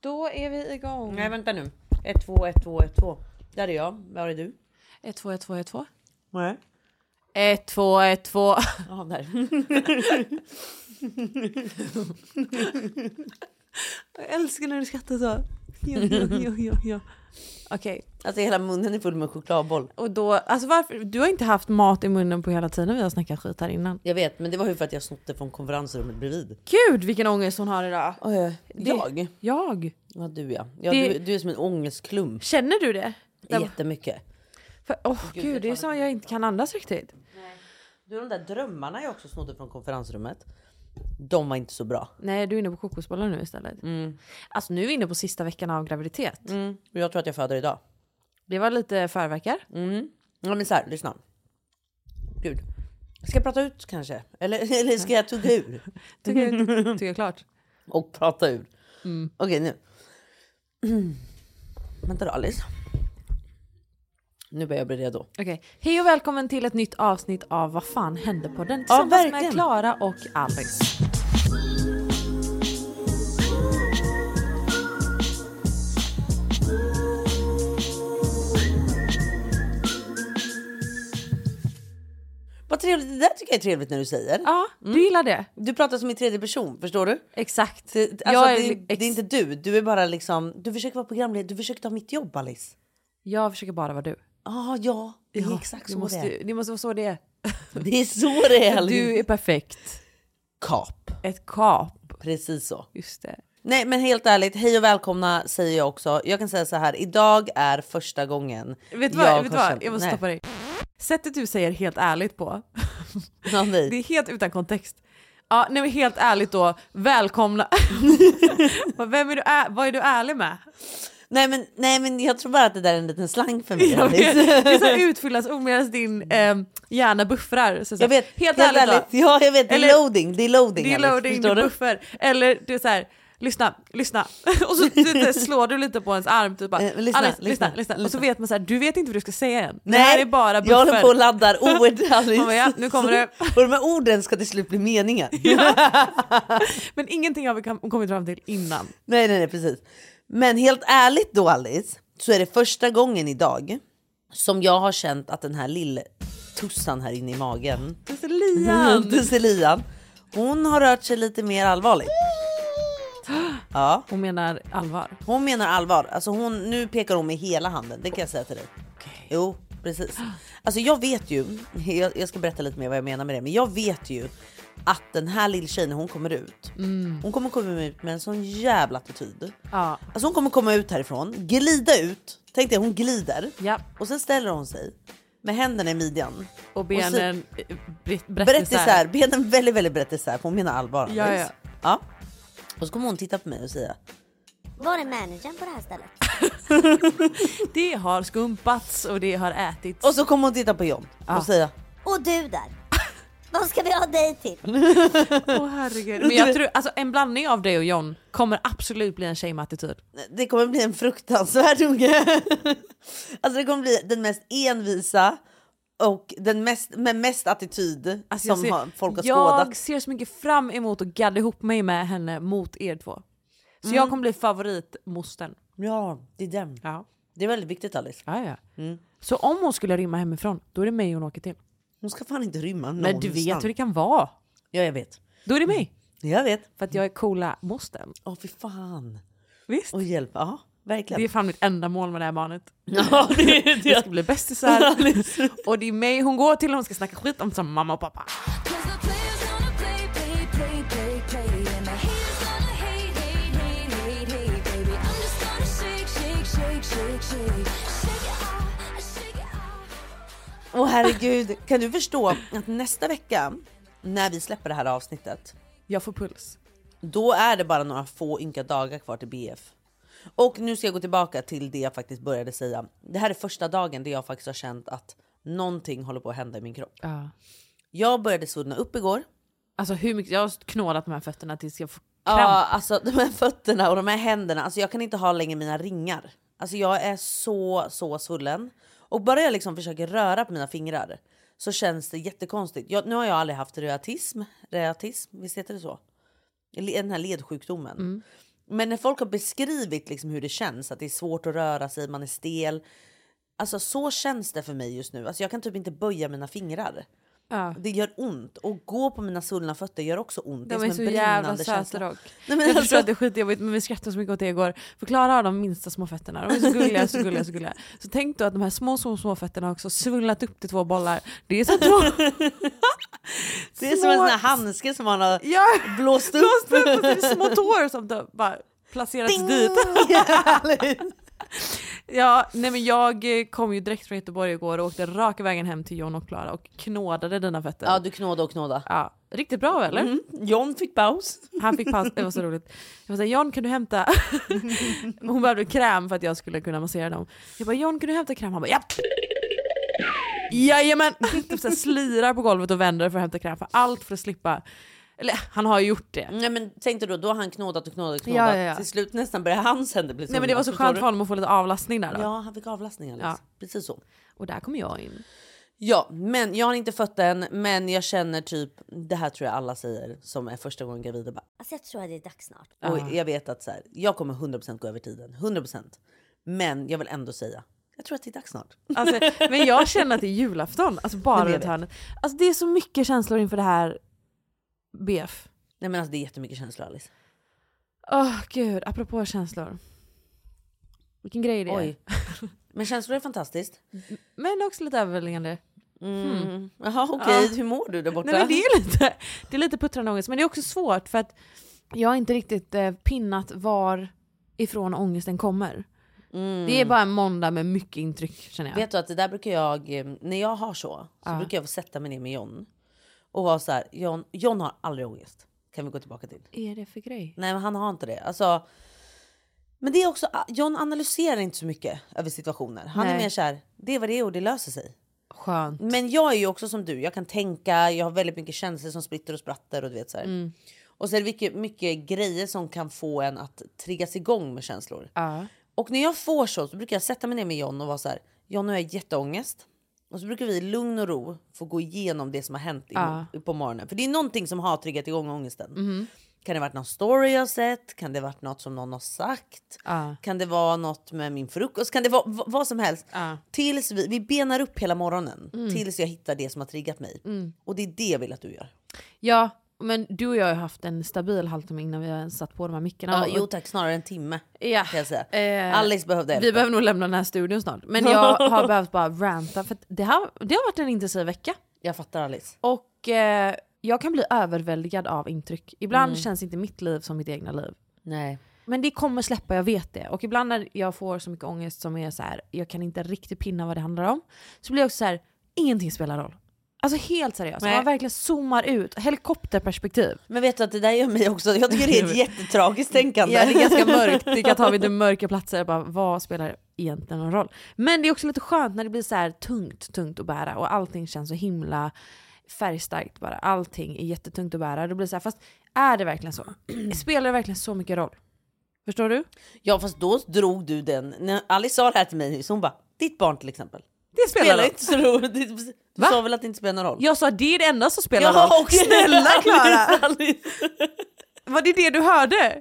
Då är vi igång. Nej vänta nu. 1, 2, 1, 2, 1, 2. Där är jag. Var är du? 1, 2, 1, 2, 1, 2. Nej. 1, 2, 1, 2. Ja, där. Jag älskar när du skrattar så. Jo, jo, jo, jo, jo. Okej, Alltså hela munnen är full med chokladboll. och då, alltså varför, du har inte haft mat i munnen på hela tiden vi har snackat skit här innan. Jag vet, men det var ju för att jag snott det från konferensrummet bredvid. Gud vilken ångest hon har idag. Uh, Det- jag? Jag? Ja du ja. ja Det- du, du är som en ångestklump. Känner du det? Jättemycket. För, åh Gud, gud, det är det. jag inte kan andas riktigt. Du de där drömmarna jag också snodde från konferensrummet. De var inte så bra. Nej, du är inne på kokosbollar nu istället. Alltså nu är vi inne på sista veckan av graviditet. Mm. Jag tror att jag föder idag. Det var lite förverkar. Mm. Ja men så här, lyssna. Gud. Ska jag prata ut kanske? Eller, eller ska jag tugga ur? Jag, tycker jag klart. Och prata ur? Mm. Okej nu. Mm. Vänta då Alice. Nu börjar jag bli redo. Okej, hej och välkommen till ett nytt avsnitt av Vad fan hände på den tillsammans med verkligen. Klara och Alice. Vad trevligt, det där tycker jag är trevligt när du säger. Ja, du gillar det? Du pratar som i tredje person, förstår du? Exakt. Det, alltså, Jag är det, li- det är inte du, du är bara liksom, du försöker vara programledare, du försöker ta mitt jobb Alice. Jag försöker bara vara du. Ah, ja, det är Ja, exakt så måste, det är. Det måste vara så det är. Det är så det är Alice. Du är perfekt. Kap, Ett kap. precis så. Just det. Nej men helt ärligt, hej och välkomna säger jag också. Jag kan säga så här, idag är första gången Vet du vad? jag vet vad? känt- Jag måste Nej. stoppa dig. Sättet du säger helt ärligt på. Ja, nej. Det är helt utan kontext. Ja, nej men helt ärligt då, välkomna. Vem är du, ä- vad är du ärlig med? Nej, men, nej men jag tror bara att det där är en liten slang för mig. Jag vet, det är så utfyllnadsord medan din eh, hjärna buffrar. Så Jag vet, helt, ärligt, då. Ja jag vet, det är Eller- loading. Det är loading, Det är Alice, loading, förstår det du? buffer. Eller du är så här, lyssna, lyssna. Och så slår du lite på ens arm. Typ bara, Eh, lyssna, Alice, lyssna, lyssna, lyssna, Och så vet man så här, du vet inte vad du ska säga än. Det Nej, här är bara jag buffer. håller på och laddar ord Alice. Bara, ja, nu kommer det. Och de här orden ska till slut bli meningar. Men ingenting har vi kommit fram till innan. nej, nej, nej, precis. Men helt ärligt då Alice, så är det första gången idag som jag har känt att den här lilla tussan här inne i magen, Det är Lian. Tusselian, hon har rört sig lite mer allvarligt. Ja, Hon menar allvar. hon menar allvar. Alltså hon, nu pekar hon med hela handen, det kan jag säga till dig. Jo, precis. Alltså jag vet ju, jag, jag ska berätta lite mer vad jag menar med det, men jag vet ju att den här lilltjejen när hon kommer ut, hon kommer komma ut med en sån jävla attityd. Ja. Alltså hon kommer komma ut härifrån, glida ut, tänk dig hon glider ja. och sen ställer hon sig med händerna i midjan. Och benen brett, brett, Brett isär, benen väldigt väldigt brett isär för hon menar allvar. Ja, ja. ja. Och så kommer hon titta på mig och säga Var är managern på det här stället? Det har skumpats och det har ätits. och så kommer hon titta på John Ja. och säga Och du där. Vad ska vi ha dig till? Åh herregud. Men jag tror, alltså en blandning av dig och John kommer absolut bli en tjej med attityd. det kommer bli en fruktansvärd unge. alltså det kommer bli den mest envisa och den mest, med mest attityd Alltså jag som ser- har, folk har jag skådat. ser så mycket fram emot att gadda ihop mig med henne mot er två. Så Mm. jag kommer bli favoritmostern. Ja, det är den. Ja. Det är väldigt viktigt Alice. Ja, ja. Mm. Så om hon skulle rymma hemifrån, då är det mig hon åker till. Hon ska fan inte rymma Men du vet någonstans. hur det kan vara. Ja, jag vet. Då är det mig. Jag vet. För att jag är coola mostern. Åh, fy fan. Visst? Och hjälp. Ja, verkligen. Det är fan mitt enda mål med det här barnet. Ja, det ska bli bästisar. och det är mig hon går till och hon ska snacka skit om som mamma och pappa. Åh herregud, kan du förstå att nästa vecka när vi släpper det här avsnittet, Jag får puls. då är det bara några få ynka dagar kvar till BF. Och nu ska jag gå tillbaka till det jag faktiskt började säga. Det här är första dagen där jag faktiskt har känt att någonting håller på att hända i min kropp. Ja. Jag började svullna upp igår. Alltså hur mycket, jag har knådat de här fötterna tills jag får kramp. Ja, alltså de här fötterna och de här händerna. Alltså jag kan inte ha längre mina ringar. Alltså jag är så, så svullen. Och bara jag liksom försöker röra på mina fingrar så känns det jättekonstigt. Jag, nu har jag aldrig haft reumatism. Reumatism, visst heter det så? Den här ledsjukdomen. Men när folk har beskrivit liksom hur det känns, att det är svårt att röra sig, man är stel. Alltså så känns det för mig just nu. Alltså jag kan typ inte böja mina fingrar. Ja. Det gör ont. Och gå på mina svullna fötter gör också ont. Det De är, är som så en jävla brännande söta dock. Nej, men jag alltså- förstår att det är skitjobbigt men vi skrattade så mycket åt det igår. För Klara har de minsta små fötterna, de är så gulliga, så gulliga, så gulliga. Så tänk då att de här små, små, små fötterna har också svullnat upp till två bollar. Det är så två... Det är som en sån här handske som man har Ja, blåst upp. blåst upp och så är det små tår som bara placerats Ding! dit. Ja, nej men jag eh, kom ju direkt från Göteborg igår och åkte raka vägen hem till John och Klara och knådade dina fötter. ja, du knåda och knåda. Ja, riktigt bra eller? Mm. John fick paus. Han fick paus, det var så roligt. Jag var såhär, John kan du hämta... Hon behövde kräm för att jag skulle kunna massera dem. Jag bara, John kan du hämta kräm? Han bara, ja! Jajamän! Typ slirar på golvet och vänder för att hämta kräm för allt för att slippa... Eller han har ju gjort det. Nej, men tänk dig då, då har han knådat och knådat och knådat. Ja, ja, ja. Till slut nästan börjar hans händer bli Nej men det var så skönt för honom att få lite avlastning där då. Ja, han fick avlastning Alice. Ja. Precis så. Och där kommer jag in. Ja, men jag har inte fött än, men jag känner typ, det här tror jag alla säger som är första gången gravida. Bara, Alltså jag tror att det är dags snart. Och jag vet att så här, jag kommer 100% gå över tiden, 100%. Men jag vill ändå säga, jag tror att det är dags snart. Alltså, men jag känner att det är julafton, alltså bara runt hörnet. Alltså det är så mycket känslor inför det här BF. Nej men alltså det är jättemycket känslor Alice. Åh gud, apropå känslor. Vilken grej det är. Oj. Men känslor är fantastiskt. Men också lite överväldigande. Mm. Jaha okej, hur mår du där borta? Nej, men det, är lite, det är lite puttrande ångest, men det är också svårt för att jag har inte riktigt eh, pinnat var ifrån ångesten kommer. Det är bara en måndag med mycket intryck känner jag. Vet du att det där brukar jag, eh, när jag har så, så Ja. brukar jag få sätta mig ner med John. Och vara så här, John, John har aldrig ångest. Kan vi gå tillbaka till. är det för grej? Nej men han har inte det. Alltså, men det är också, John analyserar inte så mycket över situationer. Han är Nej. mer så här, det är vad det är och det löser sig. Skönt. Men jag är ju också som du, jag kan tänka, jag har väldigt mycket känslor som splitter och spratter och du vet så. Mm. Och så är det mycket, mycket grejer som kan få en att triggas igång med känslor. Ja. Och när jag får så, så brukar jag sätta mig ner med John och vara så här, John nu har jag jätteångest. Och så brukar vi i lugn och ro få gå igenom det som har hänt i, Ja. på morgonen. För det är någonting som har triggat igång ångesten. Mhm. Kan det varit någon story jag sett? Kan det varit något som någon har sagt? Ja. Kan det vara något med min frukost? Kan det vara vad som helst? Ja. Tills vi, vi benar upp hela morgonen. Mm. Tills jag hittar det som har triggat mig. Och det är det jag vill att du gör. ja, men du och jag har haft en stabil halvtimme innan vi har satt på de här mickarna. Ja, jo tack, snarare en timme. ja. Kan jag säga. Eh, Alice behövde hjälp. Vi behöver nog lämna den här studion snart. Men jag har behövt bara ranta för det, har, det har varit en intensiv vecka. Jag fattar Alice. Och eh, jag kan bli överväldigad av intryck. Ibland känns inte mitt liv som mitt egna liv. Nej. Men det kommer släppa, jag vet det. Och ibland när jag får så mycket ångest som är så här, jag kan inte riktigt pinna vad det handlar om. Så blir jag också så här, ingenting spelar roll. Alltså helt seriöst, Nej. man verkligen zoomar ut, helikopterperspektiv. Men vet du att det där gör mig också, jag tycker det är ett jättetragiskt tänkande. Ja, det är ganska mörkt, det kan ta vid mörka platser, bara, vad spelar egentligen någon roll? Men det är också lite skönt när det blir så här tungt, tungt att bära och allting känns så himla färgstarkt bara. Allting är jättetungt att bära. Det blir så här, fast är det verkligen så? Spelar det verkligen så mycket roll? Förstår du? Ja fast då drog du den, när Alice sa det här till mig nyss, hon bara ditt barn till exempel. Det spelar Spelar inte så roligt. Du Va? sa väl att det inte spelar någon roll? Jag sa det är det enda som spelar Ja, roll. okej. Snälla Klara! Var det det du hörde?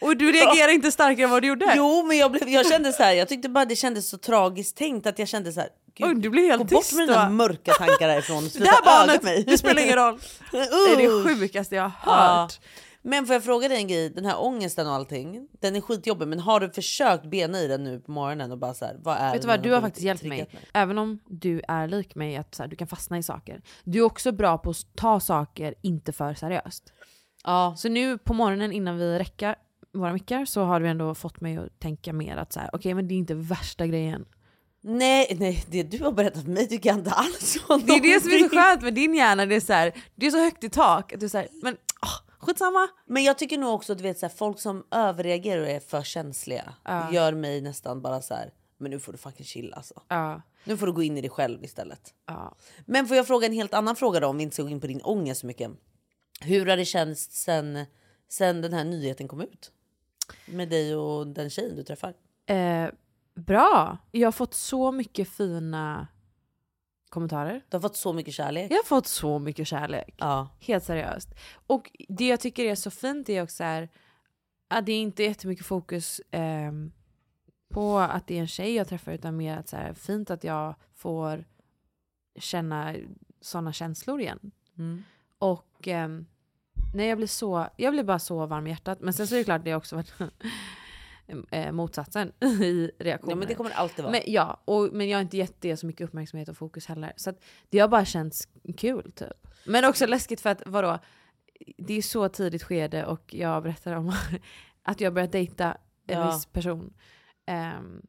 Och du reagerar inte starkare än vad du gjorde? Jo men jag, blev, jag kände så här, jag tyckte bara det kändes så tragiskt tänkt att jag kände så här. Gud, Oj, du blev helt gå bort med dina mörka tankar härifrån. Det Sluta här öga barnet, mig. det spelar ingen roll. Det är det sjukaste jag har Ja. Men får jag fråga dig en grej, den här ångesten och allting, den är skitjobbig men har du försökt bena i den nu på morgonen och bara så här, vad är Vet du vad, du har faktiskt hjälpt mig. triggat Även om du är lik mig, att så här, du kan fastna i saker. Du är också bra på att ta saker inte för seriöst. Ja, Så nu på morgonen innan vi räcker våra mickar så har du ändå fått mig att tänka mer att så här, okej men det är inte värsta grejen. nej, nej, det du har berättat för mig tycker jag inte alls var Det är det som är så skönt med din hjärna, det är så, här, det är så högt i tak. Att du här, men oh, skitsamma. Men jag tycker nog också att du vet, så här, folk som överreagerar och är för känsliga Ja. gör mig nästan bara så här. men nu får du fucking chilla alltså. Ja, Nu får du gå in i dig själv istället. ja. Men får jag fråga en helt annan fråga då om vi inte ska gå in på din ångest så mycket. Hur har det känts sen, sen den här nyheten kom ut? Med dig och den tjejen du träffar. Eh, bra. Jag har fått så mycket fina kommentarer. Du har fått så mycket kärlek. Jag har fått så mycket kärlek. Ja. Helt seriöst. Och det jag tycker är så fint är också här, Ja, det är inte jättemycket fokus ehm, på att det är en tjej jag träffar utan mer att så här, fint att jag får känna sådana känslor igen. Mm. Och ehm, nej, jag blir så, jag blir bara så varm i hjärtat. Men sen så är det klart det har också varit eh, motsatsen i reaktioner. Ja men det kommer det alltid vara. Men, ja, och, men jag har inte gett det så mycket uppmärksamhet och fokus heller. Så att det har bara känts kul typ. Men också läskigt för att vadå, det är så tidigt skede och jag berättar om att jag börjat dejta en Ja. viss person. Ehm,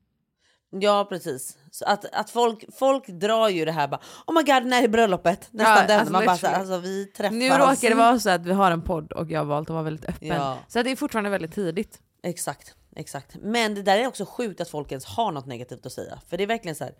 Ja precis. Så att, att folk, folk drar ju det här bara oh my god när är bröllopet? Nästan Ja, den. alltså, Man bara så alltså vi träffas. nu råkar det vara så att vi har en podd och jag har valt att vara väldigt öppen. Ja. Så det är fortfarande väldigt tidigt. Exakt, exakt. Men det där är också sjukt att folk ens har något negativt att säga. För det är verkligen så här.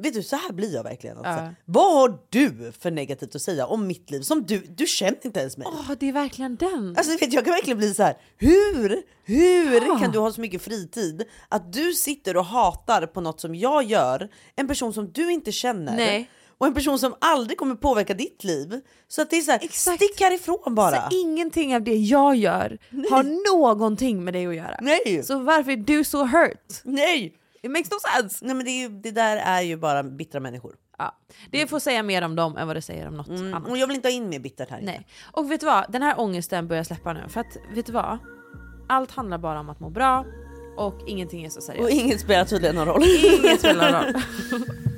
Vet du, så här blir jag verkligen. Alltså. Ja. Vad har du för negativt att säga om mitt liv? Som du, du känner inte ens mig. Åh, det är verkligen den! Alltså, vet, jag kan verkligen bli så här. Hur, hur Ja. kan du ha så mycket fritid att du sitter och hatar på något som jag gör, en person som du inte känner Nej. Och en person som aldrig kommer påverka ditt liv. Så att det är så här, Exakt. stick härifrån bara. Så ingenting av det jag gör har någonting med det att göra. Nej, Så varför är du så hurt? nej. It makes no sense! Nej men det, är ju, det där är ju bara bittra människor. Ja, det får säga mer om dem än vad det säger om något Mm. annat. Och jag vill inte ha in mer bittert här inne. Nej. Och vet du vad? Den här ångesten börjar släppa nu. För att, vet du vad? Allt handlar bara om att må bra och ingenting är så Och seriöst. inget spelar tydligen någon roll. Inget spelar någon roll.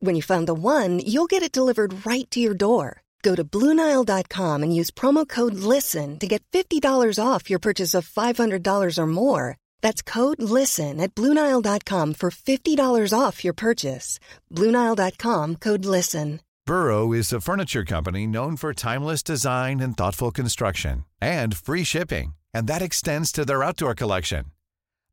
When you find the one, you'll get it delivered right to your door. Go to Bluenile.com and use promo code LISTEN to get $50 off your purchase of $500 or more. That's code LISTEN at Bluenile.com for $50 off your purchase. Bluenile.com code LISTEN. Burrow is a furniture company known for timeless design and thoughtful construction and free shipping, and that extends to their outdoor collection.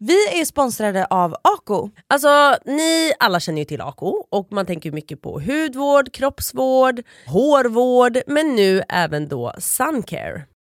Vi är sponsrade av Ako. Alltså ni alla känner ju till Ako och man tänker mycket på hudvård, kroppsvård, hårvård men nu även då suncare.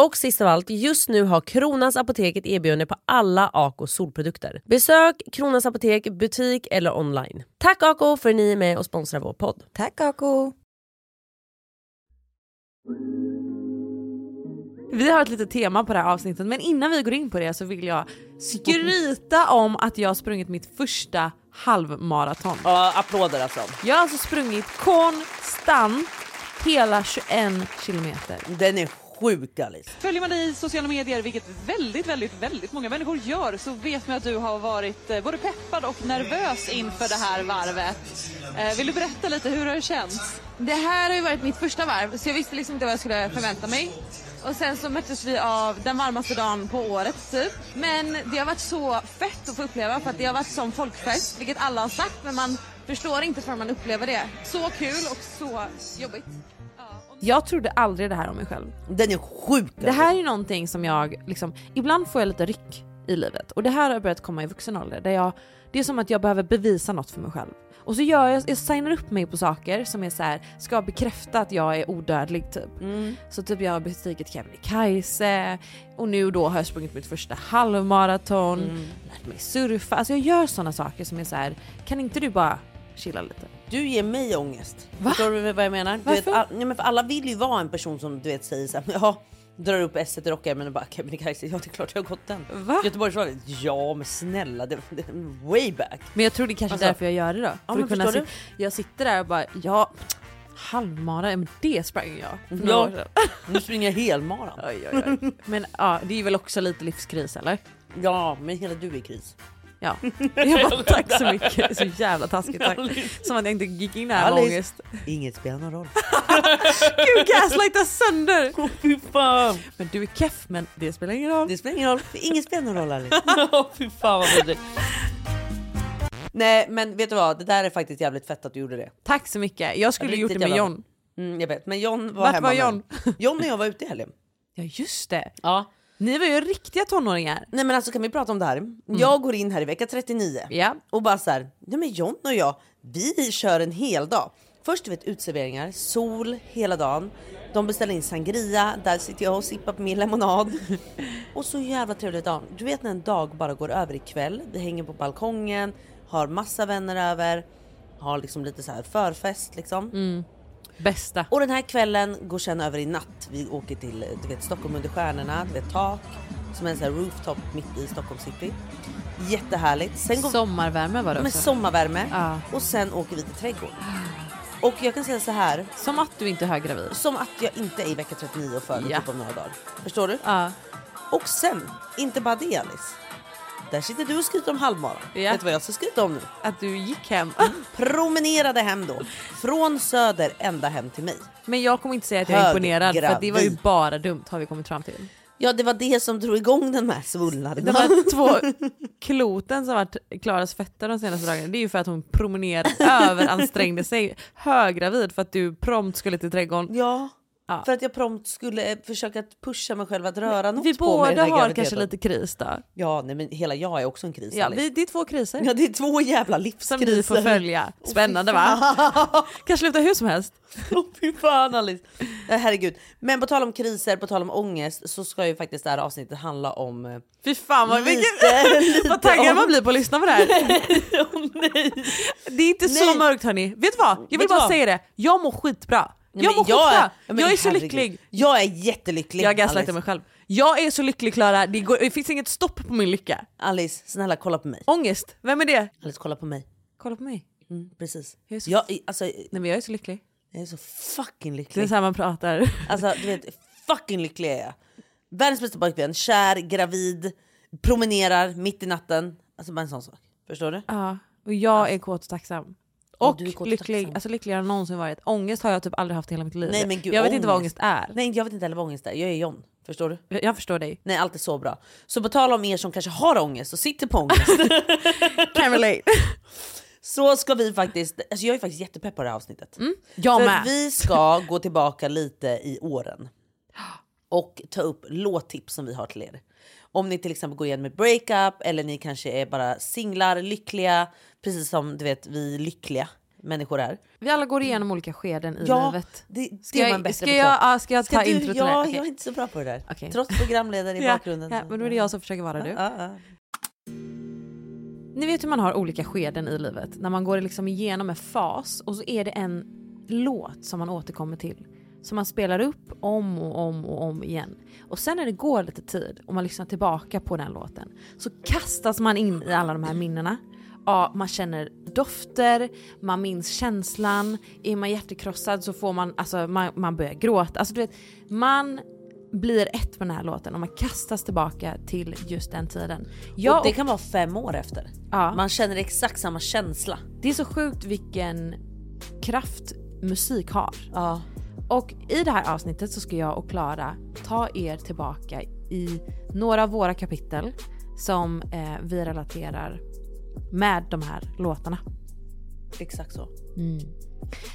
Och sist av allt, just nu har Kronans Apotek ett erbjudande på alla Ako solprodukter. Besök Kronans Apotek, butik eller online. Tack Ako för att ni är med och sponsrar vår podd. Tack Ako! Vi har ett litet tema på det här avsnittet men innan vi går in på det så vill jag skryta om att jag har sprungit mitt första halvmaraton. Ja, applåder alltså. Jag har alltså sprungit konstant hela 21 kilometer. Den är sjuk Alice. Följer man dig i sociala medier, vilket väldigt, väldigt, väldigt många människor gör, så vet man att du har varit eh, både peppad och nervös inför det här varvet. Eh, Vill du berätta lite, hur har det känts? Det här har ju varit mitt första varv så jag visste liksom inte vad jag skulle förvänta mig. Och sen så möttes vi av den varmaste dagen på året typ. Men det har varit så fett att få uppleva för att det har varit som folkfest, vilket alla har sagt men man förstår inte förrän man upplever det. Så kul och så jobbigt. Jag trodde aldrig det här om mig själv. Den är sjuk. Det här är ju någonting som jag liksom, ibland får jag lite ryck i livet och det här har börjat komma i vuxen ålder där jag, det är som att jag behöver bevisa något för mig själv. Och så gör jag, jag signar upp mig på saker som är så här, ska bekräfta att jag är odödlig typ. Så typ jag har bestigit Kebnekaise och nu då har jag sprungit mitt första halvmaraton, lärt mig surfa. Alltså jag gör sådana saker som är så här, kan inte du bara chilla lite? Du ger mig ångest. Va? Förstår du vad jag menar? Du vet, Varför? all, ja, men för alla vill ju vara en person som du vet säger såhär, ja, drar upp S i rockärmen och bara Kebnekaise, ja det är klart jag har gått den. Va? Göteborgsvarvet, ja men snälla, det, det way back. Men jag tror det är kanske Alltså- därför jag gör det då. Ja, För att kunna sit- jag sitter där och bara, ja halvmara, men det sprang jag för Ja. Nu springer jag helmaran. Men ja, det är väl också lite livskris eller? Ja, men hela du är i kris. Ja. Jag bara, tack så mycket, så jävla taskigt tack. Som att jag inte gick in här med ångest. Inget spelar någon roll. Gud gaslightas sönder! Åh fy fan. Men du är keff men det spelar ingen roll. Det spelar ingen roll, inget spelar någon roll Alice. Åh fy fan vad vidrigt. Nej men vet du vad, det där är faktiskt jävligt fett att du gjorde det. Tack så mycket. Jag skulle gjort det med John. Mm, jag vet, men John var Vart hemma var nu. John? John och jag var ute i helgen. Ja just det. Ja. Ni var ju riktiga tonåringar. Nej men alltså kan vi prata om det här? Jag går in här i vecka 39 Ja. och bara så här, nej men John och jag, vi kör en hel dag. Först du vet utserveringar, sol hela dagen. De beställer in sangria, där sitter jag och sippar på min lemonad. och så jävla trevlig dag. Du vet när en dag bara går över i kväll. Vi hänger på balkongen, har massa vänner över, har liksom lite så här förfest liksom. Bästa. Och den här kvällen går sen över i natt. Vi åker till du vet, Stockholm under stjärnorna, du vet tak som är en sån här rooftop mitt i Stockholm city. Jättehärligt. Sen går Sommarvärme var det med också. sommarvärme Ja. och sen åker vi till trädgården. Och jag kan säga så här, Som att du inte är höggravid. som att jag inte är i vecka 39 och föder Ja. typ om några dagar. Förstår du? Ja. Och sen, inte bara det Alice. Där sitter du och skryter om halvmaran. Ja. Vet du vad jag ska skryta om nu? Att du gick hem. Promenerade hem då. Från söder ända hem till mig. Men jag kommer inte säga att jag är imponerad för det var ju bara dumt har vi kommit fram till. Ja det var det som drog igång den här svullnaden. De här två kloten som varit Klaras fötter de senaste dagarna, det är ju för att hon promenerade, överansträngde sig, höggravid för att du prompt skulle till trädgården. Ja, Ja. för att jag prompt skulle eh, försöka pusha mig själv att röra något Vi på mig den båda har kanske lite kris då. Ja, nej, men hela jag är också en kris. Ja, vi, det är två kriser ja, det är två jävla som livskriser. vi får följa. Spännande va? Kan sluta hur som helst. Åh, Fy fan Alice. Herregud. Men på tal om kriser, på tal om ångest så ska ju faktiskt det här avsnittet handla om... eh, Fy fan vad, Lite, vilken, lite vad taggad om- man blir på att lyssna på det här. Åh, nej. Det är inte så Nej. mörkt hörni. Vet du vad? Jag vill Vet bara vad? säga det. Jag mår skitbra. Nej, jag mår skitbra. ja, men jag är så lycklig. Jag är jättelycklig. Jag gaslightar mig själv. Jag är så lycklig Klara, det, går- det finns inget stopp på min lycka. Alice, snälla kolla på mig. Ångest, vem är det? Alice, kolla på mig. Kolla på mig. Mm, precis. Jag är så- Jag, alltså, Nej men jag är så lycklig. jag är så fucking Det är lycklig. så här man pratar. Alltså du vet, fucking lycklig är jag. Världens bästa pojkvän, kär, gravid, promenerar mitt i natten. Alltså bara en sån sak. Förstår du? Ja, och jag är kåt och tacksam. Och lycklig, alltså lyckligare än någonsin varit. Ångest har jag typ aldrig haft i hela mitt liv. Nej, men gud, jag vet inte vad ångest. ångest är. Nej jag vet inte heller vad ångest är, jag är John. Förstår du? Jag, jag förstår dig. Nej allt är så bra. Så på tal om er som kanske har ångest och sitter på ångest. Can relate. så ska vi faktiskt, alltså jag är faktiskt jättepepp på det här avsnittet. Jag För med. vi ska gå tillbaka lite i åren. Och ta upp låttips som vi har till er. Om ni till exempel går igenom ett breakup eller ni kanske är bara singlar, lyckliga, precis som du vet vi lyckliga människor är. Vi alla går igenom olika skeden i Ja, livet. det, Ska det var jag- ska jag- ja, ska jag ta du, intro till ja? Okej. Jag är inte så bra på det där. Okej. Trots programledare i Ja, bakgrunden. Ja, men då är det jag som försöker vara du. Ja, ja. Ni vet hur man har olika skeden i livet. När man går liksom igenom en fas och så är det en låt som man återkommer till. Som man spelar upp om och om och om igen. Och sen när det går lite tid och man lyssnar tillbaka på den låten så kastas man in i alla de här minnena. Ja, man känner dofter, man minns känslan. Är man hjärtekrossad så får man, alltså man, man börjar gråta. Alltså du vet, man blir ett med den här låten och man kastas tillbaka till just den tiden. Jag och det kan vara fem år efter. Ja. Man känner exakt samma känsla. Det är så sjukt vilken kraft musik har. Ja. Och i det här avsnittet så ska jag och Klara ta er tillbaka i några av våra kapitel som eh, vi relaterar med de här låtarna. Exakt så.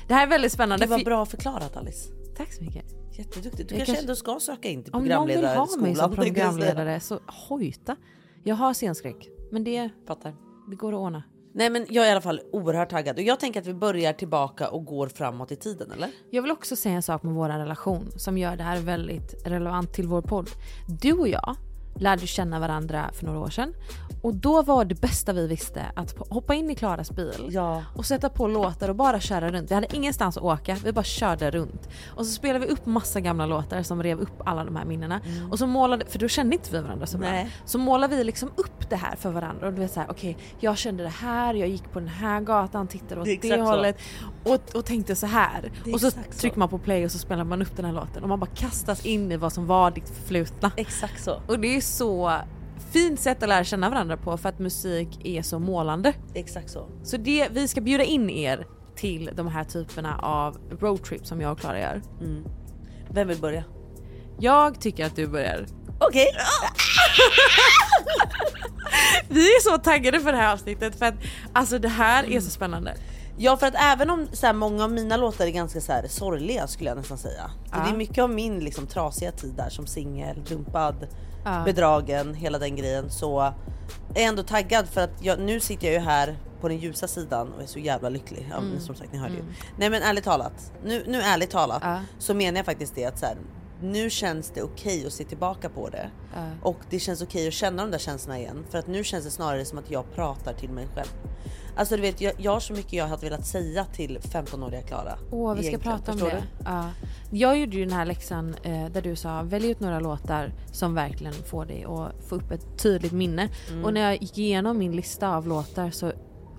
Det här är väldigt spännande. Det var bra förklarat Alice. Tack så mycket. Jätteduktig. Du Jag kanske, ändå ska söka in till Om någon vill ha mig programledarskolan. som programledare så hojta. Jag har scenskräck. Men det, Fattar. det går att ordna. Nej men jag är i alla fall oerhört taggad och jag tänker att vi börjar tillbaka och går framåt i tiden eller? Jag vill också säga en sak med vår relation som gör det här väldigt relevant till vår podd. Du och jag lärde känna varandra för några år sedan och då var det bästa vi visste att hoppa in i Klaras bil Ja. och sätta på låtar och bara köra runt. Vi hade ingenstans att åka, vi bara körde runt. Och så spelade vi upp massa gamla låtar som rev upp alla de här minnena. Och så målade, för då kände inte vi varandra så bra. Nej. Så målade vi liksom upp det här för varandra och du vet såhär okej jag kände det här, jag gick på den här gatan, tittade åt Det det, hållet och, och tänkte så här. Och så. trycker man på play och så spelar man upp den här låten och man bara kastas in i vad som var ditt förflutna. Exakt så. Och det är så fint sätt att lära känna varandra på för att musik är så målande. Exakt så. Så det, vi ska bjuda in er till de här typerna av roadtrip som jag och Klara gör. Vem vill börja? Jag tycker att du börjar. Okej. Vi är så taggade för det här avsnittet för att alltså det här är så spännande. Ja för att även om så här, många av mina låtar är ganska så här, sorgliga skulle jag nästan säga. Ja. Det är mycket av min liksom, trasiga tid där som singel, dumpad, Ja. bedragen, hela den grejen. Så är jag ändå taggad för att jag, nu sitter jag ju här på den ljusa sidan och är så jävla lycklig. Ja, men som sagt ni hörde ju. Nej men ärligt talat, nu, nu ärligt talat Ja. så menar jag faktiskt det att så här, nu känns det okej att se tillbaka på det. Ja. Och det känns okej att känna de där känslorna igen. För att nu känns det snarare som att jag pratar till mig själv. Alltså du vet, jag, jag har så mycket jag hade velat säga till 15-åriga Klara. Åh, vi ska prata om det. Ja. Jag gjorde ju den här läxan eh, där du sa välj ut några låtar som verkligen får dig att få upp ett tydligt minne. Mm. Och när jag gick igenom min lista av låtar så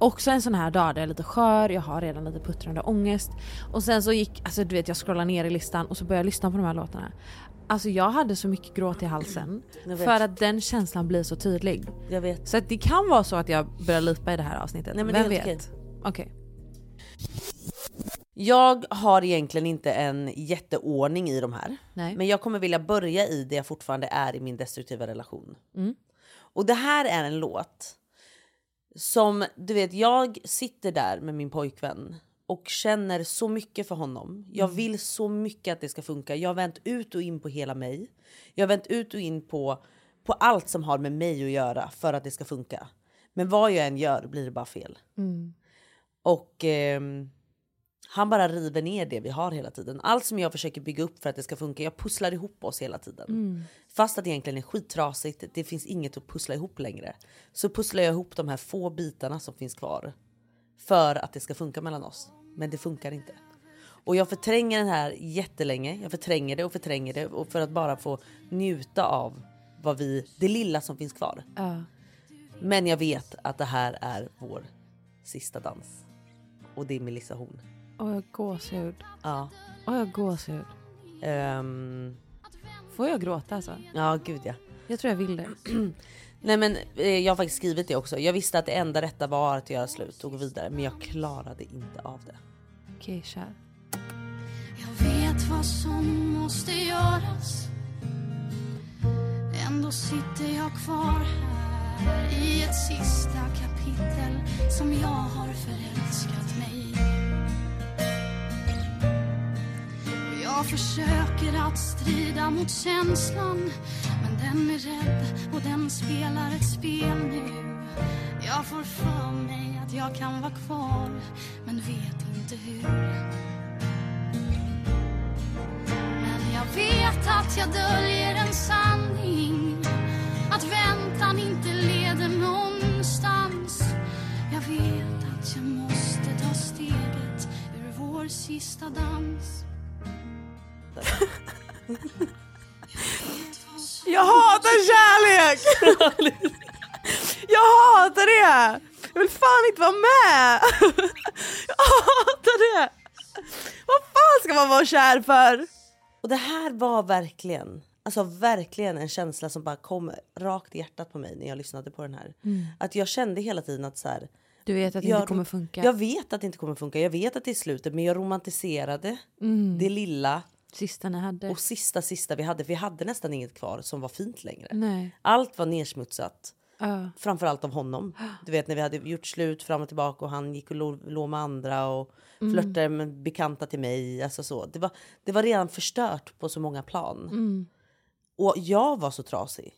också en sån här dag där jag är lite skör, jag har redan lite puttrande ångest. Och sen så gick, alltså du vet jag scrollade ner i listan och så började jag lyssna på de här låtarna. Alltså jag hade så mycket gråt i halsen. För att den känslan blir så tydlig. Jag vet. Så att det kan vara så att jag börjar lipa i det här avsnittet. Nej, men Vem vet? Okej. Jag har egentligen inte en jätteordning i de här. Nej. Men jag kommer vilja börja i det jag fortfarande är i min destruktiva relation. Mm. Och det här är en låt som, du vet, jag sitter där med min pojkvän och känner så mycket för honom. Jag Mm. vill så mycket att det ska funka. Jag har vänt ut och in på hela mig. Jag har vänt ut och in på, på allt som har med mig att göra för att det ska funka. Men vad jag än gör blir det bara fel. Mm. Och ehm, han bara river ner det vi har hela tiden. Allt som jag försöker bygga upp för att det ska funka, jag pusslar ihop oss hela tiden. Mm. Fast att det egentligen är skittrasigt, det finns inget att pussla ihop längre. Så pusslar jag ihop de här få bitarna som finns kvar. För att det ska funka mellan oss. Men det funkar inte. Och jag förtränger den här jättelänge. Jag förtränger det och förtränger det. Och för att bara få njuta av vad vi, det lilla som finns kvar. Ja. Men jag vet att det här är vår sista dans. Och det är Melissa Horn. Åh jag har gåshud. Ja. Åh jag har gåshud. Ehm, Får jag gråta alltså? ja, gud ja. Jag tror jag vill det. Nej men eh, jag har faktiskt skrivit det också. Jag visste att det enda rätta var att göra slut och gå vidare. Men jag klarade inte av det. Okej, kör. Jag vet vad som måste göras Ändå sitter jag kvar här i ett sista kapitel som jag har förälskat mig Jag försöker att strida mot känslan Men den är rädd och den spelar ett spel nu. Jag får för mig att jag kan vara kvar Men vet inte hur. Men jag vet att jag döljer en sanning Att väntan inte leder någonstans. Jag vet att jag måste ta steget ur vår sista dans. Jag hatar kärlek! jag hatar det! Jag vill fan inte vara med! jag hatar det! Vad fan ska man vara kär för? Och det här var verkligen, alltså verkligen en känsla som bara kom rakt i hjärtat på mig när jag lyssnade på den här. Mm. Att jag kände hela tiden att så här, Du vet att det jag, inte kommer funka. Jag vet att det inte kommer funka. Jag vet att det är slutet, men jag romantiserade Mm. det lilla Sista ni hade. och sista sista vi hade. Vi hade nästan inget kvar som var fint längre. Nej. Allt var nersmutsat. Ja. Framförallt av honom. Du vet när vi hade gjort slut fram och tillbaka och han gick och låg, med andra och Mm. flörtade med bekanta till mig. Alltså så. Det, var, det var redan förstört på så många plan. Mm. Och jag var så trasig.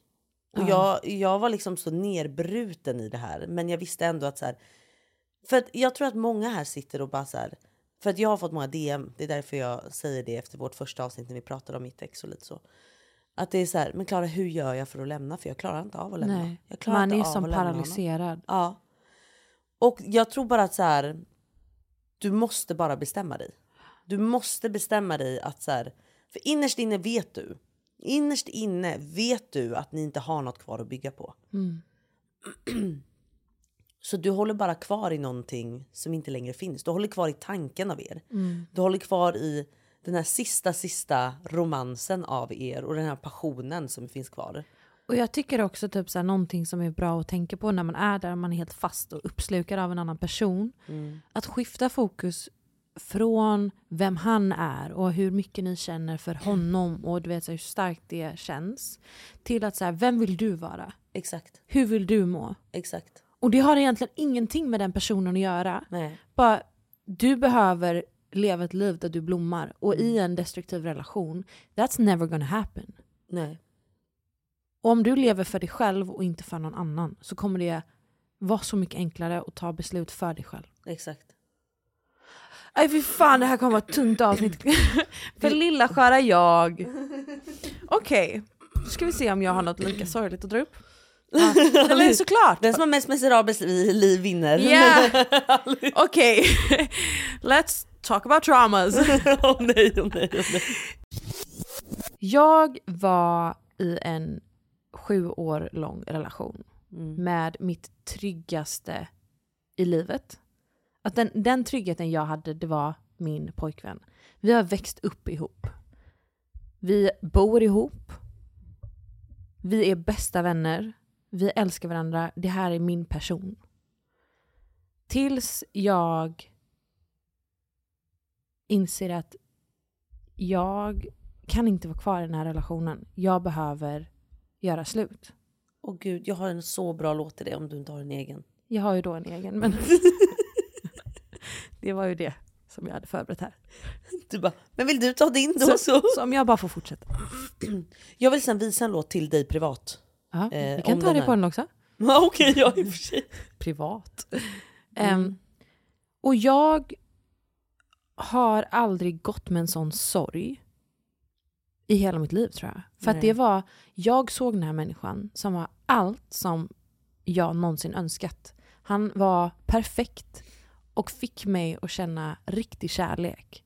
Och Ja. jag, jag var liksom så nerbruten i det här. Men jag visste ändå att så här. För att jag tror att många här sitter och bara så här. För att jag har fått många DM. Det är därför jag säger det efter vårt första avsnitt när vi pratade om mitt ex och lite så. Att det är så här, men Klara hur gör jag för att lämna? För jag klarar inte av att lämna. Nej. Jag klarar Man inte är av som att paralyserad. Ja. Och jag tror bara att så här. Du måste bara bestämma dig. Du måste bestämma dig att så här. För innerst inne vet du. Innerst inne vet du att ni inte har något kvar att bygga på. Mm. Så du håller bara kvar i någonting som inte längre finns. Du håller kvar i tanken av er. Mm. Du håller kvar i den här sista, sista romansen av er och den här passionen som finns kvar. Och jag tycker också typ så här, någonting som är bra att tänka på när man är där, man är helt fast och uppslukad av en annan person. Mm. Att skifta fokus från vem han är och hur mycket ni känner för honom och du vet så hur starkt det känns. Till att så här, vem vill du vara? Exakt. Hur vill du må? Exakt. Och det har egentligen ingenting med den personen att göra. Nej. Bara, du behöver leva ett liv där du blommar. Och i en destruktiv relation, that's never gonna happen. Nej. Och om du lever för dig själv och inte för någon annan så kommer det vara så mycket enklare att ta beslut för dig själv. Exakt. Nej fy fan det här kommer vara ett tungt avsnitt. för lilla sköra jag. Okej, nu ska vi se om jag har något lika sorgligt att dra upp. Ja. Nej, men såklart! Den som har mest miserabelt liv vinner. Yeah. Okej, let's talk about traumas. Åh nej, åh nej, åh nej. Jag var i en sju år lång relation Mm. med mitt tryggaste i livet. Att den, den tryggheten jag hade, det var min pojkvän. Vi har växt upp ihop. Vi bor ihop. Vi är bästa vänner. Vi älskar varandra. Det här är min person. Tills jag inser att jag kan inte vara kvar i den här relationen. Jag behöver göra slut. Åh gud, jag har en så bra låt till dig om du inte har en egen. Jag har ju då en egen, men det var ju det som jag hade förberett här. Du bara, men vill du ta din då? Så, så om jag bara får fortsätta. Jag vill sen visa en låt till dig privat. Ja, Eh, vi kan ta det på den också. Ja, Okej, ja i och för sig. Privat. Em, och jag har aldrig gått med en sån sorg i hela mitt liv tror jag. För att det var, jag såg den här människan som var allt som jag någonsin önskat. Han var perfekt och fick mig att känna riktig kärlek.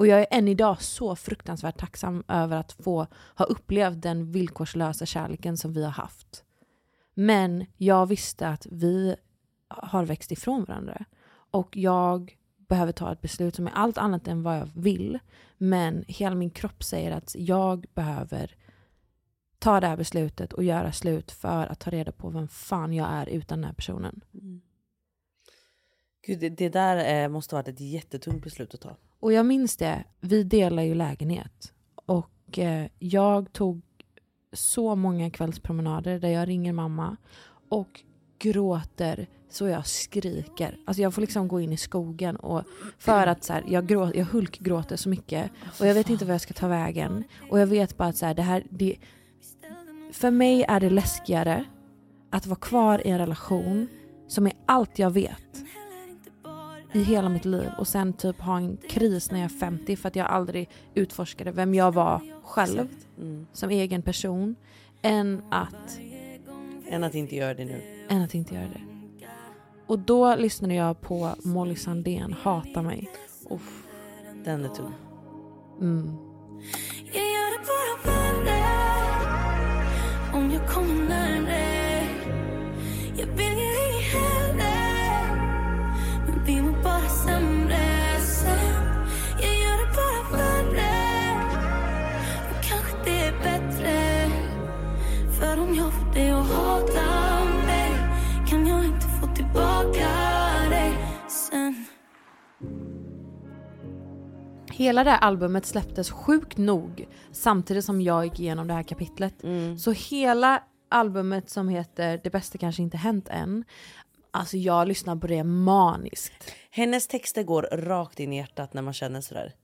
Och jag är än idag så fruktansvärt tacksam över att få ha upplevt den villkorslösa kärleken som vi har haft. Men jag visste att vi har växt ifrån varandra. Och jag behöver ta ett beslut som är allt annat än vad jag vill. Men hela min kropp säger att jag behöver ta det här beslutet och göra slut för att ta reda på vem fan jag är utan den här personen. Mm. Gud, det, det där eh, måste ha varit ett jättetungt beslut att ta. Och jag minns det, vi delar ju lägenhet. Och eh, jag tog så många kvällspromenader där jag ringer mamma. Och gråter så jag skriker. Alltså jag får liksom gå in i skogen och för att så här, jag, grå, jag hulkgråter så mycket och jag vet inte vad jag ska ta vägen. Och jag vet bara att så här, det här, det, för mig är det läskigare att vara kvar i en relation som är allt jag vet i hela mitt liv och sen typ ha en kris när jag är 50 för att jag aldrig utforskade vem jag var själv Mm. som egen person än att, Än att inte göra det nu. än att inte göra det. Och då lyssnade jag på Molly Sandén, Hata mig. Uff, den är tung. Mm. Jag gör det bara värre om jag kommer närmare. Hela det här albumet släpptes sjukt nog samtidigt som jag gick igenom det här kapitlet. Så hela albumet som heter Det bästa kanske inte hänt än, alltså jag lyssnar på det maniskt. Hennes texter går rakt in i hjärtat när man känner sådär.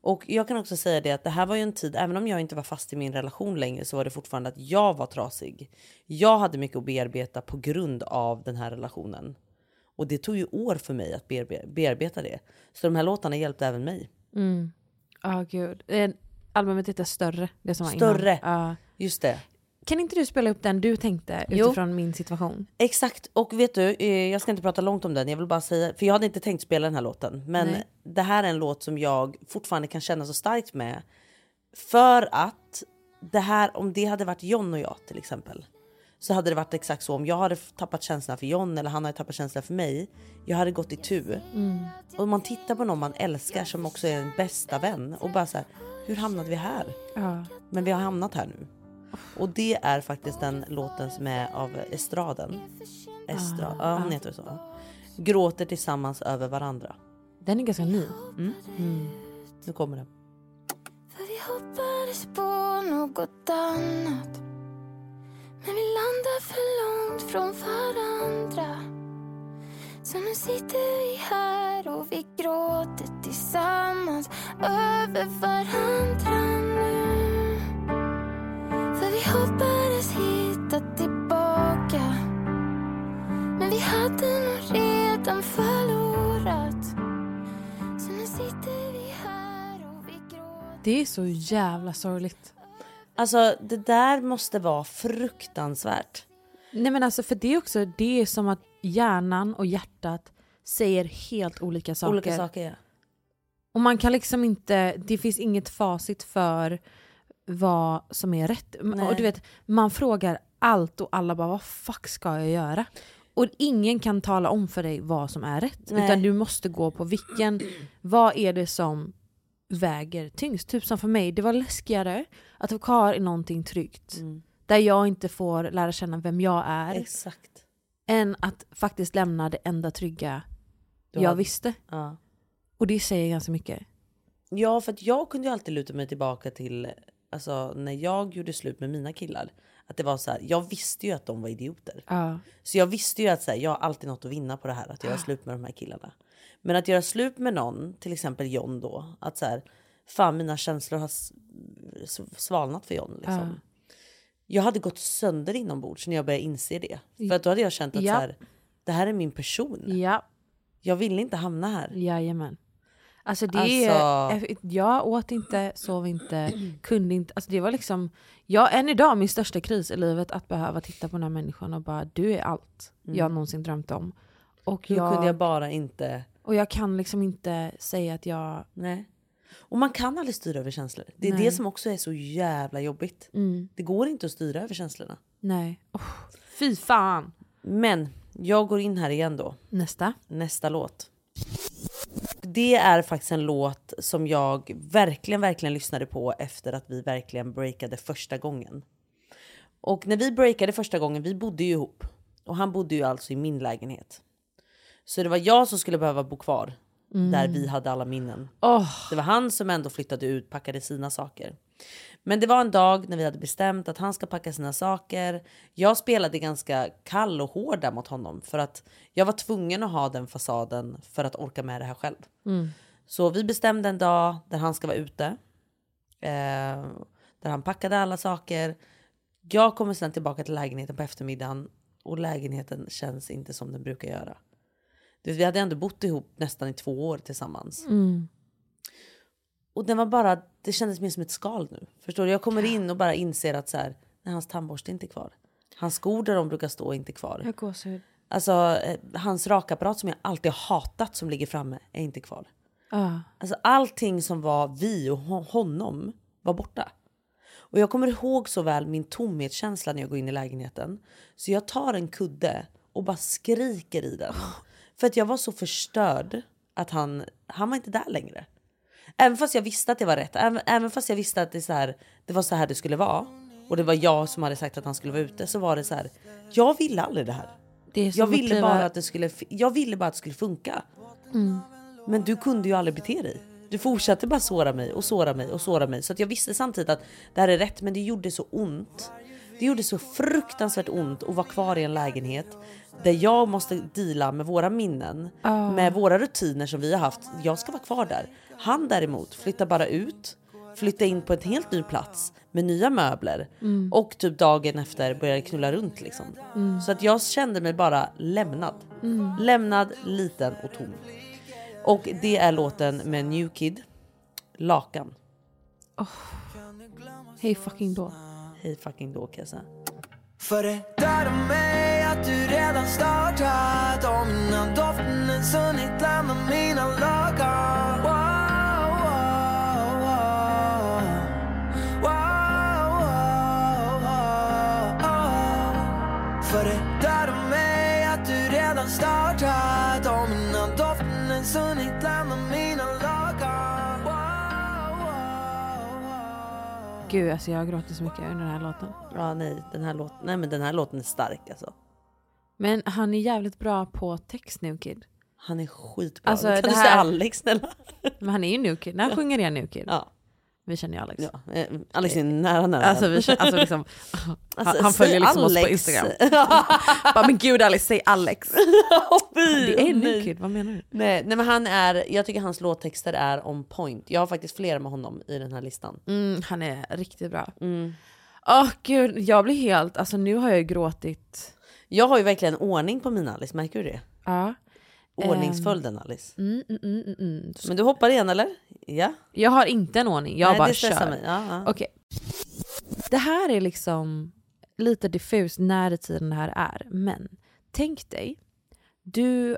Och jag kan också säga det att det här var ju en tid, även om jag inte var fast i min relation längre så var det fortfarande att jag var trasig. Jag hade mycket att bearbeta på grund av den här relationen. Och det tog ju år för mig att bearbe- bearbeta det. Så de här låtarna hjälpte även mig. Mm. Ja gud. Eh, Albumet heter Större, det som var Större. innan. Ja. Just det. Kan inte du spela upp den du tänkte Jo. utifrån min situation? Exakt, och vet du, eh, jag ska inte prata långt om den. Jag vill bara säga, för jag hade inte tänkt spela den här låten. Men Nej. det här är en låt som jag fortfarande kan känna så starkt med. För att det här, om det hade varit John och jag till exempel. Så hade det varit exakt så. Om jag hade tappat känslan för John eller han hade tappat känslan för mig. Jag hade gått i tu. Och man tittar på någon man älskar som också är en bästa vän. Och bara så här, hur hamnade vi här? Ja. Men vi har hamnat här nu. Och det är faktiskt den låten som är av Estraden. Estra, ja, hon heter så. Gråter tillsammans över varandra. Den är ganska ny. Nu kommer den. För vi hoppades på något annat men vi landar för långt från varandra. Så nu sitter vi här och vi gråter tillsammans över varandra nu. För vi hoppades hitta tillbaka. Men vi hade nog redan förlorat. Så nu sitter vi här och vi gråter Det är så jävla sorgligt. Alltså det där måste vara fruktansvärt. Nej men alltså för det är också, det är som att hjärnan och hjärtat säger helt olika saker. Olika saker ja. Och man kan liksom inte, det finns inget facit för vad som är rätt. Nej. Och du vet, man frågar allt och alla bara vad fuck ska jag göra? Och ingen kan tala om för dig vad som är rätt. Nej. Utan du måste gå på vilken, vad är det som väger tyngst? Typ som för mig, det var läskigare att vara kvar i någonting tryggt. Mm. Där jag inte får lära känna vem jag är. Exakt. Än att faktiskt lämna det enda trygga Du jag hade- visste. Ja. Och det säger ganska mycket. Ja, för att jag kunde ju alltid luta mig tillbaka till alltså, när jag gjorde slut med mina killar. Att det var så här, jag visste ju att de var idioter. Ja. Så jag visste ju att så här, jag har alltid något att vinna på det här, att göra slut med de här killarna. Men att göra slut med någon, till exempel John då, att så här, fan mina känslor har svalnat för John. Liksom. Ja. Jag hade gått sönder inombords när jag började inse det. För då hade jag känt att Ja. så här, det här är min person. Ja, Jag vill inte hamna här. jajamän. Alltså det Alltså- är, jag åt inte, sov inte, kunde inte. Alltså det var liksom, jag, än idag min största kris i livet att behöva titta på den här människan och bara du är allt jag någonsin drömt om. Och Hur jag, kunde jag bara inte... och jag kan liksom inte säga att jag... Nej. Och man kan aldrig styra över känslor. Det är Nej. det som också är så jävla jobbigt. Mm, Det går inte att styra över känslorna. nej. Oh, fy fan! Men jag går in här igen då. Nästa. Nästa låt. Det är faktiskt en låt som jag verkligen, verkligen lyssnade på efter att vi verkligen breakade första gången. Och när vi breakade första gången, vi bodde ju ihop. Och han bodde ju alltså i min lägenhet. Så det var jag som skulle behöva bo kvar där vi hade alla minnen. Åh. Det var han som ändå flyttade ut, packade sina saker. Men det var en dag när vi hade bestämt att han ska packa sina saker. Jag spelade ganska kall och hård där mot honom för att jag var tvungen att ha den fasaden för att orka med det här själv. Så vi bestämde en dag där han ska vara ute. Eh, där han packade alla saker. Jag kommer sen tillbaka till lägenheten på eftermiddagen och lägenheten känns inte som den brukar göra. Vi hade ändå bott ihop nästan i två år tillsammans. Och den var bara, det kändes mer som ett skal nu. Förstår du? Jag kommer in och bara inser att så här, nej, hans tandborste är inte kvar. Hans skor där de brukar stå är inte kvar. Jag gåshud. Alltså eh, hans rakapparat som jag alltid hatat som ligger framme är inte kvar. Ah. Alltså allting som var vi och ho- honom var borta. Och jag kommer ihåg så väl min tomhetskänsla när jag går in i lägenheten. Så jag tar en kudde och bara skriker i den. För att jag var så förstörd att han, han var inte där längre. Även fast jag visste att det var rätt, även, även fast jag visste att det, så här, det var så här det skulle vara. Och det var jag som hade sagt att han skulle vara ute. Så var det så här, jag ville aldrig det här. Det Jag ville, bara att det skulle, jag ville bara att det skulle funka. Men du kunde ju aldrig bete dig. Du fortsatte bara såra mig och såra mig och såra mig. Så att jag visste samtidigt att det här är rätt men det gjorde så ont. Det gjorde så fruktansvärt ont att vara kvar i en lägenhet där jag måste deala med våra minnen, med våra rutiner som vi har haft. Jag ska vara kvar där. Han däremot flyttar bara ut, flyttar in på en helt ny plats med nya möbler och typ dagen efter börjar knulla runt liksom. Så att jag kände mig bara lämnad. Lämnad, liten och tom. Och det är låten med New Kid, Lakan. Hej fucking då. Hej fucking då kan jag säga. Att du redan startat Och innan doften ens hunnit lämna mina lakan wow, wow, wow. Wow, wow, wow, wow. För det dödar mig att du redan startat Och innan doften ens hunnit lämna mina lakan wow, wow, wow. Gud alltså jag gråter så mycket under den här låten. Ja nej den här låten, nej men den här låten är stark alltså. Men han är jävligt bra på text New Kid. Han är skitbra. Alltså, kan det du här- säga Alex snälla? Men han är ju New Kid. När sjunger jag New Kid? Ja. Vi känner ju Alex. ja. eh, Alex är nära nära. Alltså, vi känner, alltså liksom, han, Alltså, han följer liksom oss på Alex. Instagram. Bara, men gud Alex, säg Alex. Det är New nej. Kid, vad menar du? Nej, nej men han är, jag tycker hans låttexter är on point. Jag har faktiskt flera med honom i den här listan. Mm, han är riktigt bra. Mm. Åh gud, jag blir helt, alltså nu har jag ju gråtit. Jag har ju verkligen ordning på mina Alice, märker du det? Ja. Ordningsföljden Alice. Mm, mm, mm, mm, mm. Men du hoppar igen eller? Ja. Jag har inte en ordning, jag Nej, bara det kör. mig. Ja, ja. Okej. Det här är liksom lite diffust när i tiden det här är. Men tänk dig, du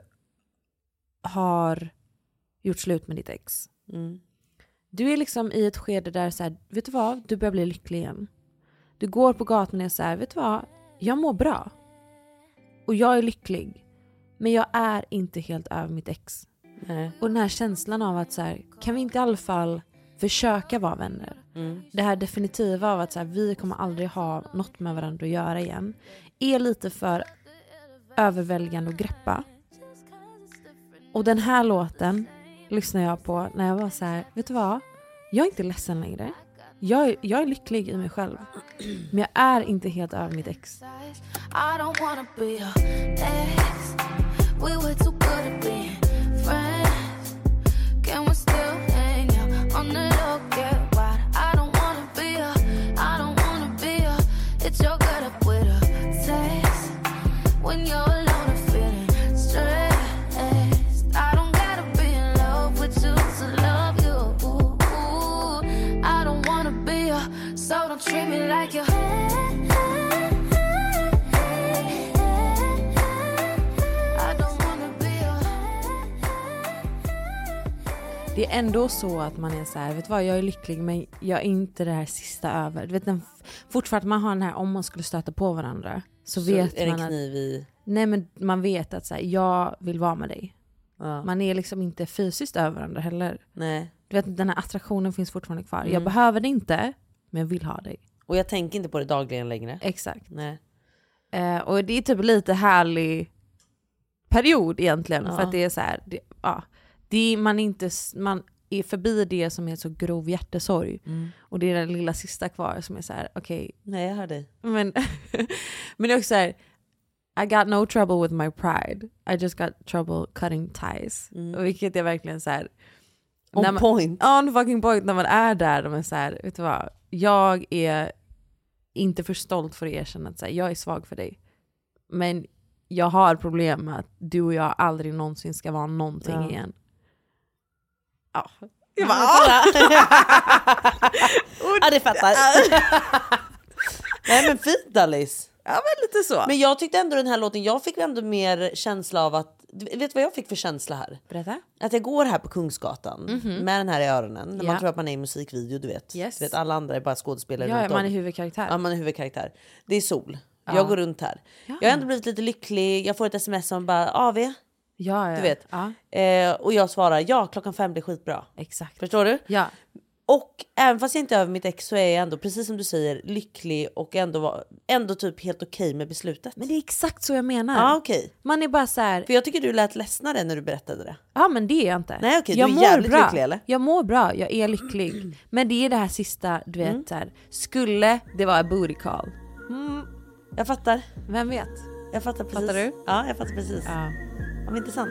har gjort slut med ditt ex. Mm. Du är liksom i ett skede där så här, vet du vad, du börjar bli lycklig igen. Du går på gatan och är så här, vet du vad, jag mår bra. Och jag är lycklig. Men jag är inte helt över mitt ex. Nej. Och den här känslan av att så här, kan vi inte i alla fall försöka vara vänner? Mm. Det här definitiva av att så här, vi kommer aldrig ha något med varandra att göra igen. Är lite för överväldigande att greppa. Och den här låten lyssnar jag på när jag var så här, vet du vad? Jag är inte ledsen längre. Jag är, jag är lycklig i mig själv. Men jag är inte helt över mitt ex. It's your don't treat me like you. I don't wanna be a Det är ändå så att man är så här, vet du vad, jag är lycklig men jag är inte det här sista över. Du vet, den, fortfarande man har den här, om man skulle stöta på varandra så, Så vet man att, kniv i... nej men man vet att så här, jag vill vara med dig. Ja. Man är liksom inte fysiskt över varandra heller. Nej. Du vet, den här attraktionen finns fortfarande kvar. Jag Mm. behöver det inte, men jag vill ha dig. Och jag tänker inte på det dagligen längre. Exakt. Nej. Eh, och det är typ lite härlig period egentligen. Ja. För att det är så här, det, ja, Det är, man, är inte, man är förbi det som är så grov hjärtesorg. Mm. Och det är den lilla sista kvar som är så här: okej. Nej jag hör dig. Men, men det är också så här, I got no trouble with my pride. I just got trouble cutting ties. Och vilket är verkligen så här. Mm. On man, point. On fucking point när man är där. De är så här, vet du vad? Jag är inte för stolt för att erkänna att här, jag är svag för dig. Men jag har problem med att du och jag aldrig någonsin ska vara någonting Ja. igen. Ja. Jag bara, ja det fattar. Nej men fint Alice. Ja men lite så. Men jag tyckte ändå den här låten, jag fick ändå mer känsla av att, vet du vad jag fick för känsla här? Berätta. Att jag går här på Kungsgatan Mhm. med den här i öronen, när man Ja. tror att man är i musikvideo du vet. Yes. Du vet alla andra är bara skådespelare Ja, runt man om. är huvudkaraktär. Ja man är huvudkaraktär. Det är sol. Ja. Jag går runt här. Jag har ändå blivit lite lycklig, jag får ett sms som bara AV. Ja, ja. Du vet. Ja. Eh, och jag svarar ja klockan fem blir skitbra. Exakt. Förstår du? Ja. Och även fast jag inte är över mitt ex så är jag ändå precis som du säger lycklig och ändå, var, ändå typ helt okej med beslutet. Men det är exakt så jag menar. Ja okej. Man är bara så här. För jag tycker du lät ledsnare när du berättade det. Ja men det är jag inte. Nej, okej, du jag är jävligt bra. lycklig, eller? Jag mår bra, jag är lycklig. Men det är det här sista, du vet Mm. så här, skulle det vara en booty call? Jag fattar. Vem vet? Jag fattar precis. Fattar du? Ja jag fattar precis. Ja. Ja, men intressant.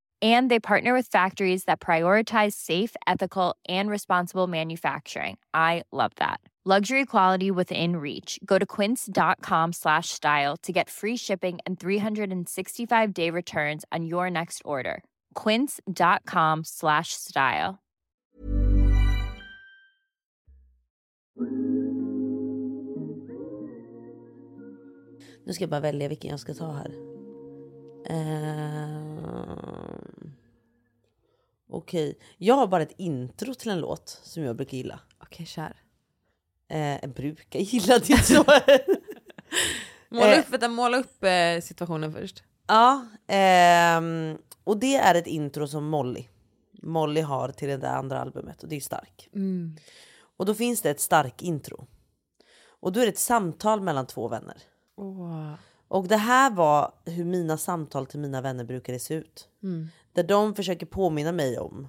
And they partner with factories that prioritize safe, ethical, and responsible manufacturing. I love that. Luxury quality within reach. Go to quince.com slash style to get free shipping and 365 day returns on your next order. Quince.com slash style. Nu ska jag bara välja vilken jag ska ta här. Ehm, Okej, jag har bara ett intro till en låt som jag brukar gilla. Okej, kär. Eh, brukar gilla, det är inte så. Måla Eh, upp, vänta, måla upp eh, situationen först. Ja, ehm, och det är ett intro som Molly. Molly har till det där andra albumet och det är stark. Mm. Och då finns det ett stark intro. Och då är det ett samtal mellan två vänner. Åh. Och det här var hur mina samtal till mina vänner brukade se ut. Mm. Där de försöker påminna mig om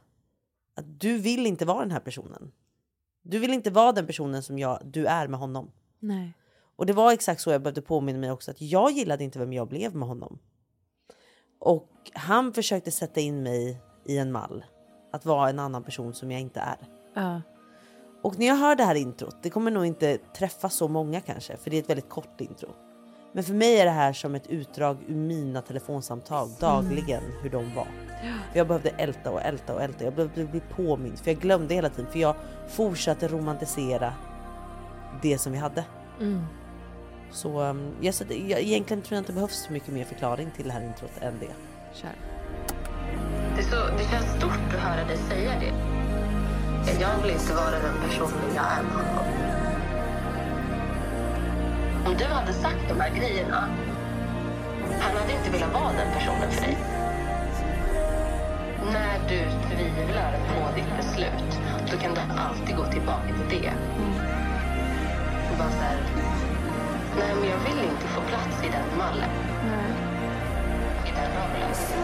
att du vill inte vara den här personen. Du vill inte vara den personen som jag, du är med honom. Nej. Och det var exakt så jag behövde påminna mig också att jag gillade inte vem jag blev med honom. Och han försökte sätta in mig i en mall. Att vara en annan person som jag inte är. Ja. Och när jag hör det här introt, det kommer nog inte träffa så många kanske, för det är ett väldigt kort intro. Men för mig är det här som ett utdrag ur mina telefonsamtal dagligen, hur de var. För jag behövde älta och älta och älta, jag behövde bli påmind, för jag glömde hela tiden, för jag fortsatte romantisera det som vi hade. Mm. Så um, jag, jag, egentligen tror jag inte det behövs så mycket mer förklaring till det här introt än det. Kör. Det, så, det känns stort att höra dig säga det. Jag vill inte vara den personen jag är med honom. Om du hade sagt de här grejerna, han hade inte velat vara den personen för dig. När du tvivlar på ditt beslut, då kan du alltid gå tillbaka till det. Och bara så här, nej men jag vill inte få plats i den mallen. rörelse.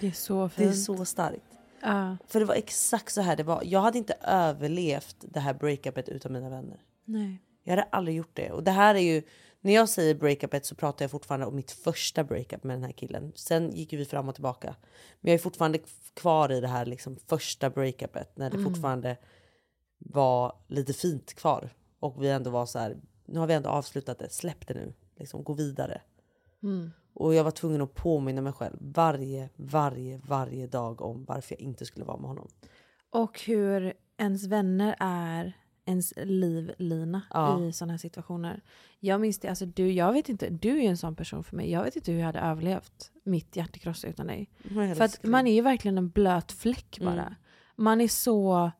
Det är så Det fint. är så starkt. Ja. För det var exakt så här det var. Jag hade inte överlevt det här breakupet utan mina vänner. Nej. Jag hade aldrig gjort det. Och det här är ju, när jag säger breakupet så pratar jag fortfarande om mitt första breakup med den här killen. Sen gick vi fram och tillbaka. Men jag är fortfarande kvar i det här liksom första breakupet när det Mm. fortfarande var lite fint kvar. Och vi ändå var så här, nu har vi ändå avslutat det, släpp det nu. Liksom, gå vidare. Mm. Och jag var tvungen att påminna mig själv varje, varje, varje dag om varför jag inte skulle vara med honom. Och hur ens vänner är ens livlina Ja. i sådana här situationer. Jag minns det, alltså du, jag vet inte, du är en sån person för mig. Jag vet inte hur jag hade överlevt mitt hjärtekross utan dig. För att man är ju verkligen en blöt fläck bara. Mm. Man är så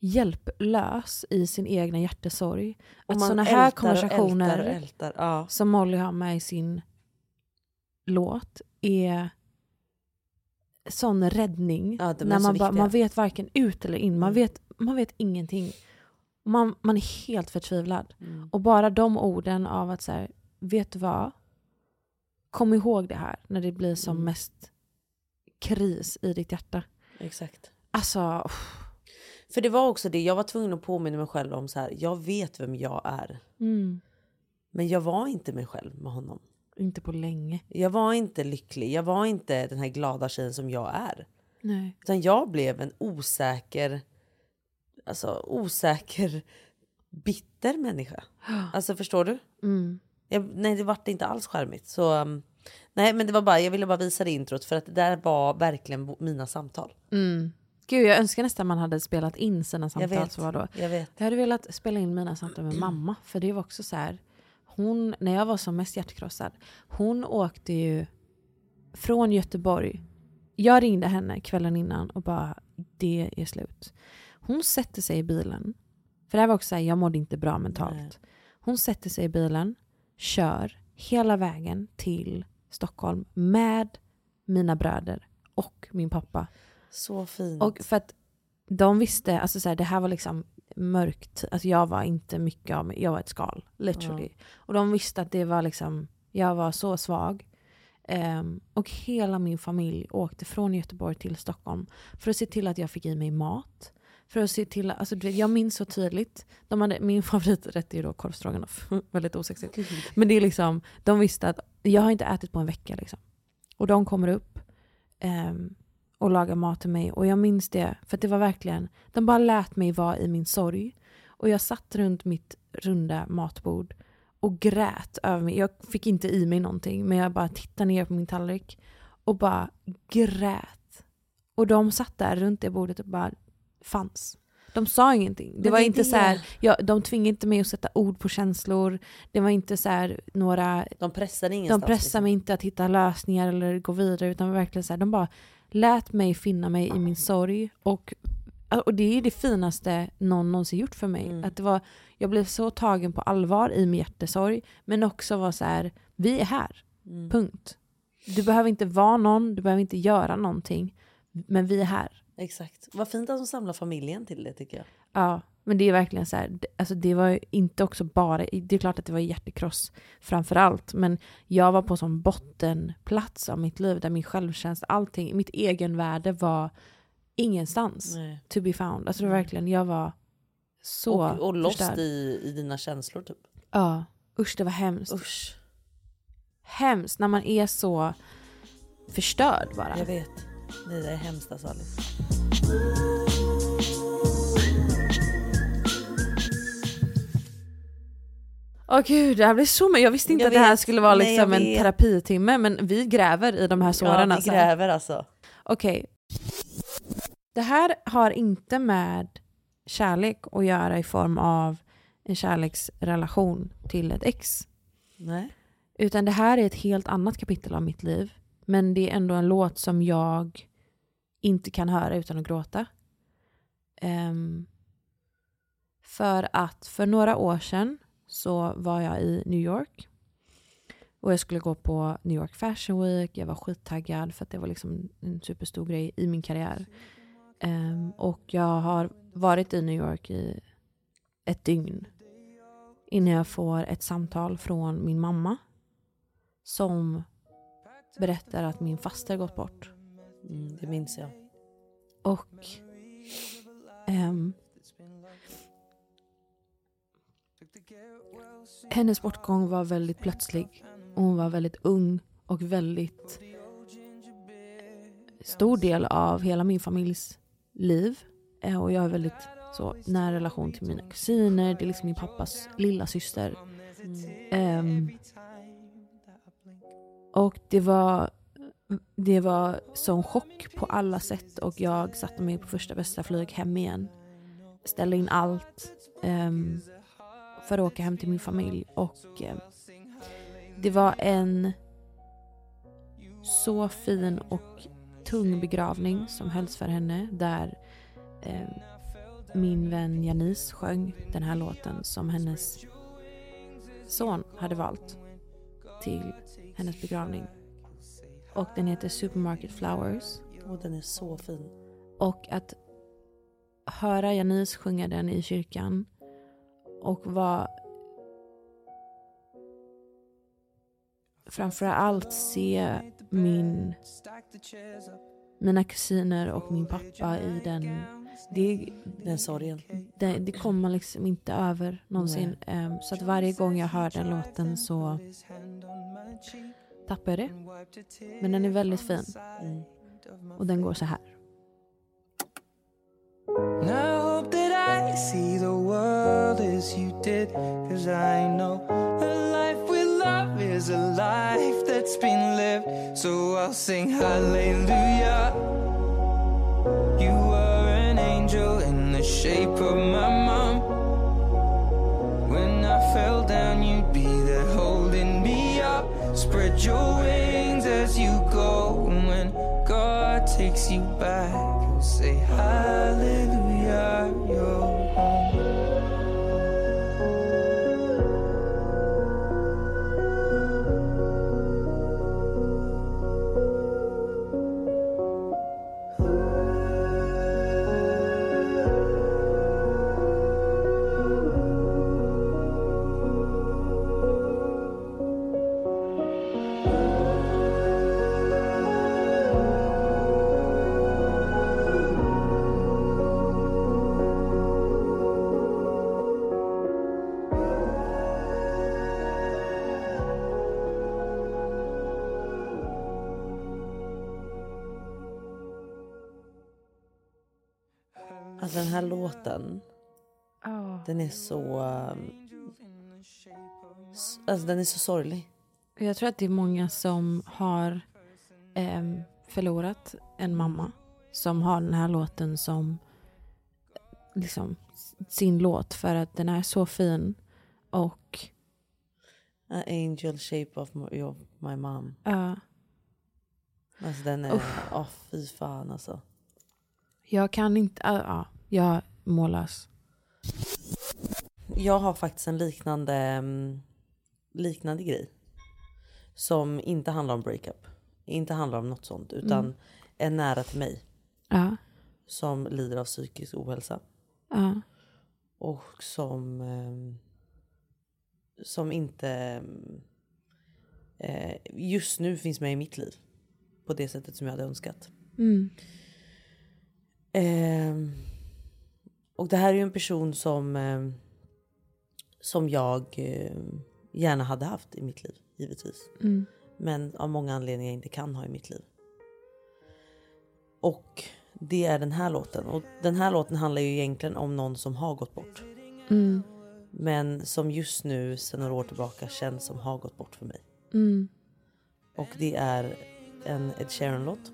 hjälplös i sin egna hjärtesorg. Och Att sådana här och konversationer ältar och ältar, ja. som Molly har med i sin låt är sån räddning. Ja, när man, bara, man vet varken ut eller in. Man, Mm. vet, man vet ingenting. Man, man är helt förtvivlad. Mm. Och bara de orden av att så här, vet du vad? Kom ihåg det här när det blir som Mm. mest kris i ditt hjärta. Exakt. Alltså, För det var också det, jag var tvungen att påminna mig själv om så här, jag vet vem jag är. mm, Men jag var inte mig själv med honom. Inte på länge. Jag var inte lycklig, jag var inte den här glada tjejen som jag är. Nej. Utan jag blev en osäker, alltså osäker, bitter människa. Alltså förstår du? Mm. Jag, nej det vart inte alls charmigt. Så, um, nej men det var bara, jag ville bara visa det introt för att det där var verkligen mina samtal. Mm. Gud, jag önskar nästan man hade spelat in sina samtal. vet, Så var då. jag vet. Jag hade velat spela in mina samtal med mamma. För det var också så här. Hon, när jag var som mest hjärtkrossad. Hon åkte ju från Göteborg. Jag ringde henne kvällen innan och bara det är slut. Hon sätter sig i bilen. För det här var också så här, jag mådde inte bra mentalt. Nej. Hon sätter sig i bilen, kör hela vägen till Stockholm med mina bröder och min pappa. Så fint. Och för att de visste, alltså så här, det här var liksom mörkt. Alltså jag var inte mycket av mig, jag var ett skal. Literally. Och de visste att det var liksom, jag var så svag. Ehm, och hela min familj åkte från Göteborg till Stockholm för att se till att jag fick i mig mat. För att se till, alltså jag minns så tydligt. De hade, min favoriträtt är ju då korvstroganoff. Väldigt osexigt. Men det är liksom, de visste att jag har inte ätit på en vecka. Liksom. Och de kommer upp ehm, och lagar mat till mig. Och jag minns det, för det var verkligen, de bara lät mig vara i min sorg. Och jag satt runt mitt runda matbord och grät över mig. Jag fick inte i mig någonting, men jag bara tittade ner på min tallrik och bara grät. Och de satt där runt det bordet och bara fanns. De sa ingenting. Det Men var det inte det. så här, ja, de tvingade inte mig att sätta ord på känslor. Det var inte så här några... De pressade De ingenstans. pressade liksom. mig inte att hitta lösningar eller gå vidare utan verkligen så här, de bara lät mig finna mig i min sorg. Och, och det är det finaste någon någonsin gjort för mig. Mm. Att det var, jag blev så tagen på allvar i min hjärtesorg men också var så här, vi är här. Mm. Punkt. Du behöver inte vara någon, du behöver inte göra någonting. Men vi är här. Exakt. Vad fint att de samlar familjen till det tycker jag. Ja, men det är verkligen så här, det- alltså det var ju inte också bara, det är klart att det var hjärtekross framför allt, men jag var på sån bottenplats av mitt liv där min självkänsla, allting, mitt egenvärde var ingenstans Nej. to be found. Alltså det var verkligen, jag var så och och lost i, i dina känslor typ. Ja, usch det var hemskt. Usch. Hemskt när man är så förstörd bara. Jag vet. Det är hemskt alltså Alice. Åh gud, det här blir så Jag visste inte Jag att det här vet. skulle vara Nej, liksom en vet. terapitimme, men vi gräver i de här såren. Ja, vi alltså. gräver alltså. Okej. Det här har inte med kärlek att göra i form av en kärleksrelation till ett ex. Nej. Utan det här är ett helt annat kapitel av mitt liv. Men det är ändå en låt som jag inte kan höra utan att gråta. Ehm, för att för några år sedan så var jag i New York. Och jag skulle gå på New York Fashion Week. Jag var skittaggad för att det var liksom en superstor grej i min karriär. Ehm, och jag har varit i New York i ett dygn innan jag får ett samtal från min mamma som berättar att min faster gått bort. Mm, det minns jag. Och ehm, hennes bortgång var väldigt plötslig. Hon var väldigt ung och väldigt stor del av hela min familjs liv. Eh, och jag har väldigt så nära relation till mina kusiner. Det är liksom min pappas lilla syster. Ehm, och det var, det var sån chock på alla sätt och jag satte mig på första bästa flyg hem igen. Ställde in allt ehm, för att åka hem till min familj och ehm, det var en så fin och tung begravning som hölls för henne där ehm, min vän Janice sjöng den här låten som hennes son hade valt till hennes begravning. Och den heter Supermarket Flowers. Och den är så fin. Och att höra Janice sjunga den i kyrkan och vara framför allt se min mina kusiner och min pappa i den det, Den sorgen. det, det kommer man liksom inte över någonsin. Ehm, så att varje gång jag hör den låten så tappar jag det. Men den är väldigt fin. Och den går så här. That I see the world as you did. Cause I know a life with love is a life that's been lived. So I'll sing hallelujah. You were an angel in the shape of my mom. When I fell down, you'd be there holding me up. Spread your wings as you go. And when God takes you back, you'll say hallelujah. Här låten. Ja. Den är så... um, Alltså den är så sorglig. Jag tror att det är många som har ehm, förlorat en mamma som har den här låten som liksom sin låt för att den är så fin och An angel shape of my, of my mom. ja, Alltså den är... Uff. Åh fy fan alltså. jag kan inte, ja, ja, jag är mållös. Jag har faktiskt en liknande, mm, liknande grej. Som inte handlar om breakup. Inte handlar om något sånt. Utan Mm. är nära till mig. Ja, Som lider av psykisk ohälsa. ja, Och som... ehm, som inte... ehm, eh, just nu finns med i mitt liv. På det sättet som jag hade önskat. mm, Ehm, och det här är ju en person som, ehm, som jag ehm, gärna hade haft i mitt liv, givetvis. Mm. Men av många anledningar inte kan ha i mitt liv. Och det är den här låten. Och den här låten handlar ju egentligen om någon som har gått bort. mm, Men som just nu, sedan några år tillbaka, känns som har gått bort för mig. mm. Och det är en Ed Sheeran-låt.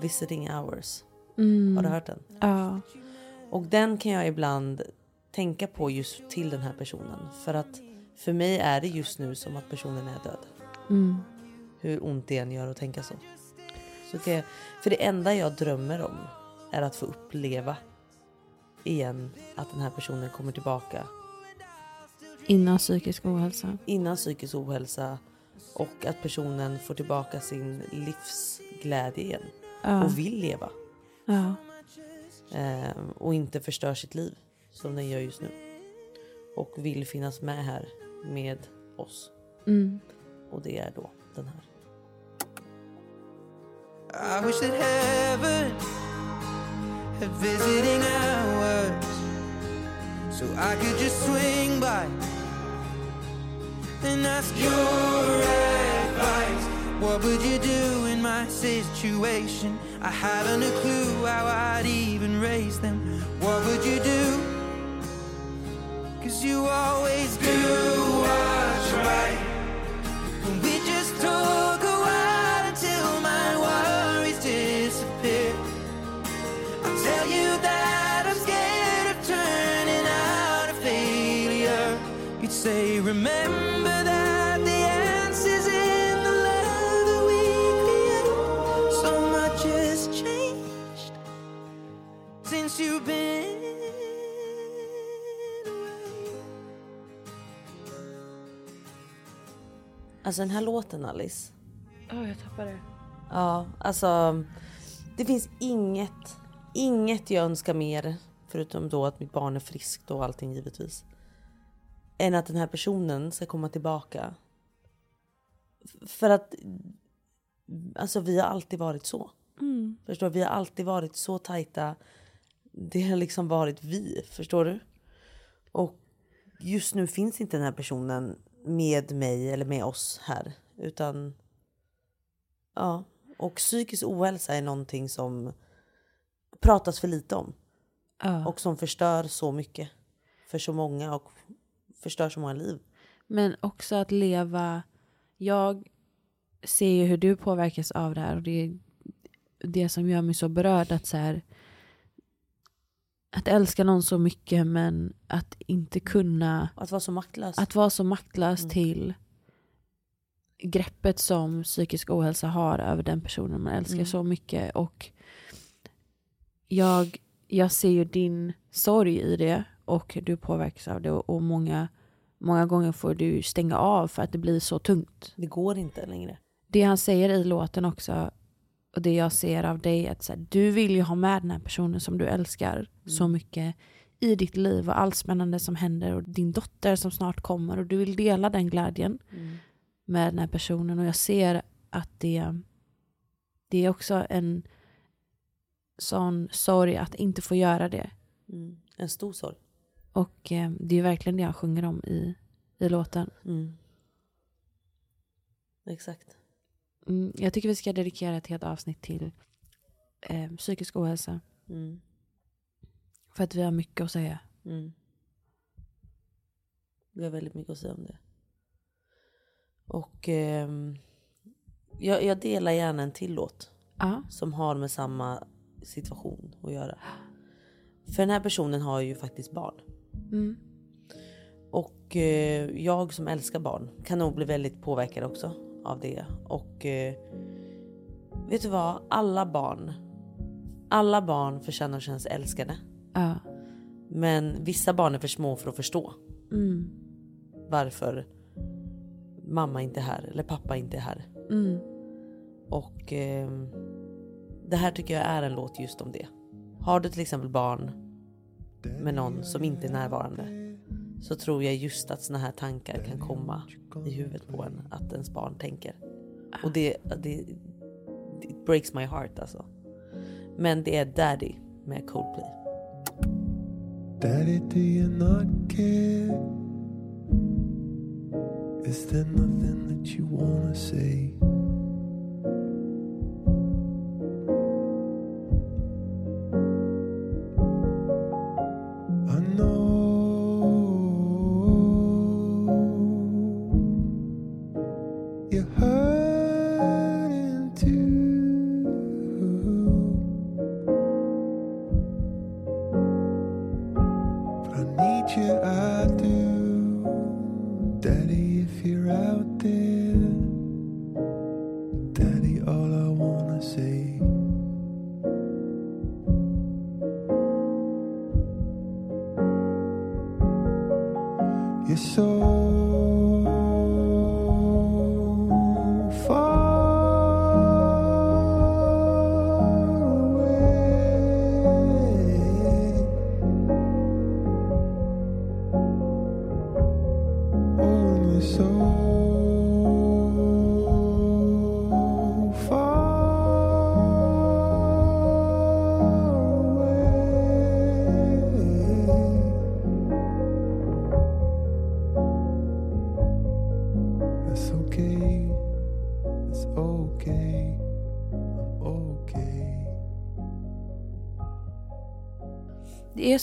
Visiting Hours. Mm. Har du hört den? Ja. Och den kan jag ibland tänka på just till den här personen. För att för mig är det just nu som att personen är död. Mm. Hur ont det än gör att tänka så. så jag, för det enda jag drömmer om är att få uppleva igen att den här personen kommer tillbaka Innan psykisk ohälsa. innan psykisk ohälsa och att personen får tillbaka sin livsglädje igen Ja. och vill leva. Ja. Ehm, och inte förstör sitt liv som den gör just nu. och vill finnas med här med oss. Mm. Och det är då den här. I wish that heaven had visiting hours so I could just swing by and ask your advice. What would you do in my situation? I haven't a clue how I'd even raise them. What would you do? Cause you always do Alltså den här låten Alice. Oh, jag tappade det. Ja, alltså det finns inget, inget jag önskar mer, förutom då att mitt barn är friskt och allting givetvis, än att den här personen ska komma tillbaka. För att alltså vi har alltid varit så. Mm. Förstår? Vi har alltid varit så tajta. Det har liksom varit vi, förstår du? Och just nu finns inte den här personen med mig eller med oss här. Utan Ja, och psykisk ohälsa är någonting som pratas för lite om. Ja. Och som förstör så mycket för så många och förstör så många liv. Men också att leva... Jag ser ju hur du påverkas av det här och det är det som gör mig så berörd. Att, så här, att älska någon så mycket men att inte kunna... Att vara så maktlös. Att vara så maktlös Mm. till greppet som psykisk ohälsa har över den personen man älskar Mm. så mycket. Och jag, jag ser ju din sorg i det och du påverkas av det och, många, många gånger får du stänga av för att det blir så tungt. Det går inte längre. Det han säger i låten också och det jag ser av dig är att så här, du vill ju ha med den här personen som du älskar så mycket i ditt liv och allt spännande som händer och din dotter som snart kommer och du vill dela den glädjen med den här personen och jag ser att det, det är också en sån sorg att inte få göra det. Mm. En stor sorg. Och eh, det är verkligen det han sjunger om i, i låten. Mm. Exakt. Mm, jag tycker vi ska dedikera ett helt avsnitt till eh, psykisk ohälsa. Mm. För att vi har mycket att säga. Mm. Vi har väldigt mycket att säga om det. Och ehm, jag, jag delar gärna en till låt. Ja. Som har med samma situation att göra. För den här personen har ju faktiskt barn. Mm. Och eh, jag som älskar barn kan nog bli väldigt påverkad också av det. Och eh, vet du vad? Alla barn, alla barn förtjänar att känna sig älskade. Ja. Men vissa barn är för små för att förstå Mm. varför mamma inte är här eller pappa inte är här. Mm. Och eh, det här tycker jag är en låt just om det. Har du till exempel barn med någon som inte är närvarande så tror jag just att såna här tankar kan komma i huvudet på en att ens barn tänker. Och det, det it breaks my heart alltså. Men det är Daddy med Coldplay. Daddy, do you not care? Is there nothing that you wanna say?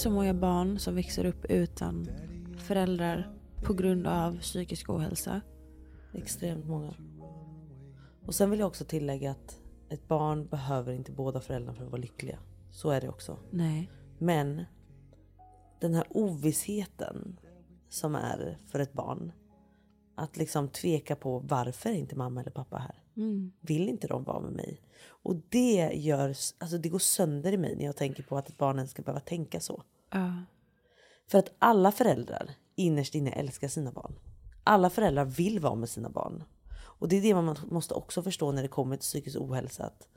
Så många barn som växer upp utan föräldrar på grund av psykisk ohälsa. Extremt många. Och sen vill jag också tillägga att ett barn behöver inte båda föräldrarna för att vara lyckliga. Så är det också. Nej. Men den här ovissheten som är för ett barn. Att liksom tveka på varför är inte mamma eller pappa här? Mm. Vill inte de vara med mig? Och det gör, alltså det går sönder i mig när jag tänker på att ett barn ens ska behöva tänka så. Ja. För att alla föräldrar innerst inne älskar sina barn. Alla föräldrar vill vara med sina barn. Och det är det man måste också förstå när det kommer till psykisk ohälsa. Att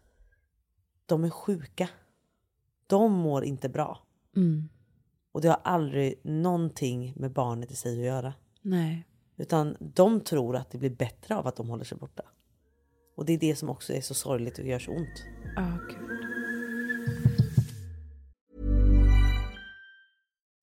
de är sjuka. De mår inte bra. Mm. Och det har aldrig någonting med barnet i sig att göra. Nej. Utan de tror att det blir bättre av att de håller sig borta. Och det är det som också är så sorgligt och gör så ont. Ja, gud.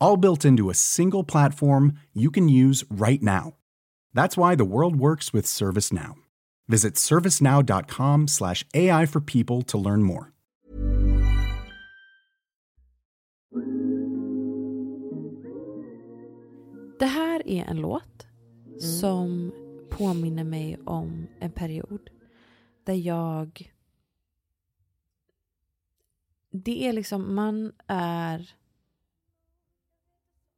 all built into a single platform you can use right now. That's why the world works with ServiceNow. Visit servicenow.com slash AI for people to learn more. Det här är en låt som påminner mig om en period där jag... Det är liksom, man är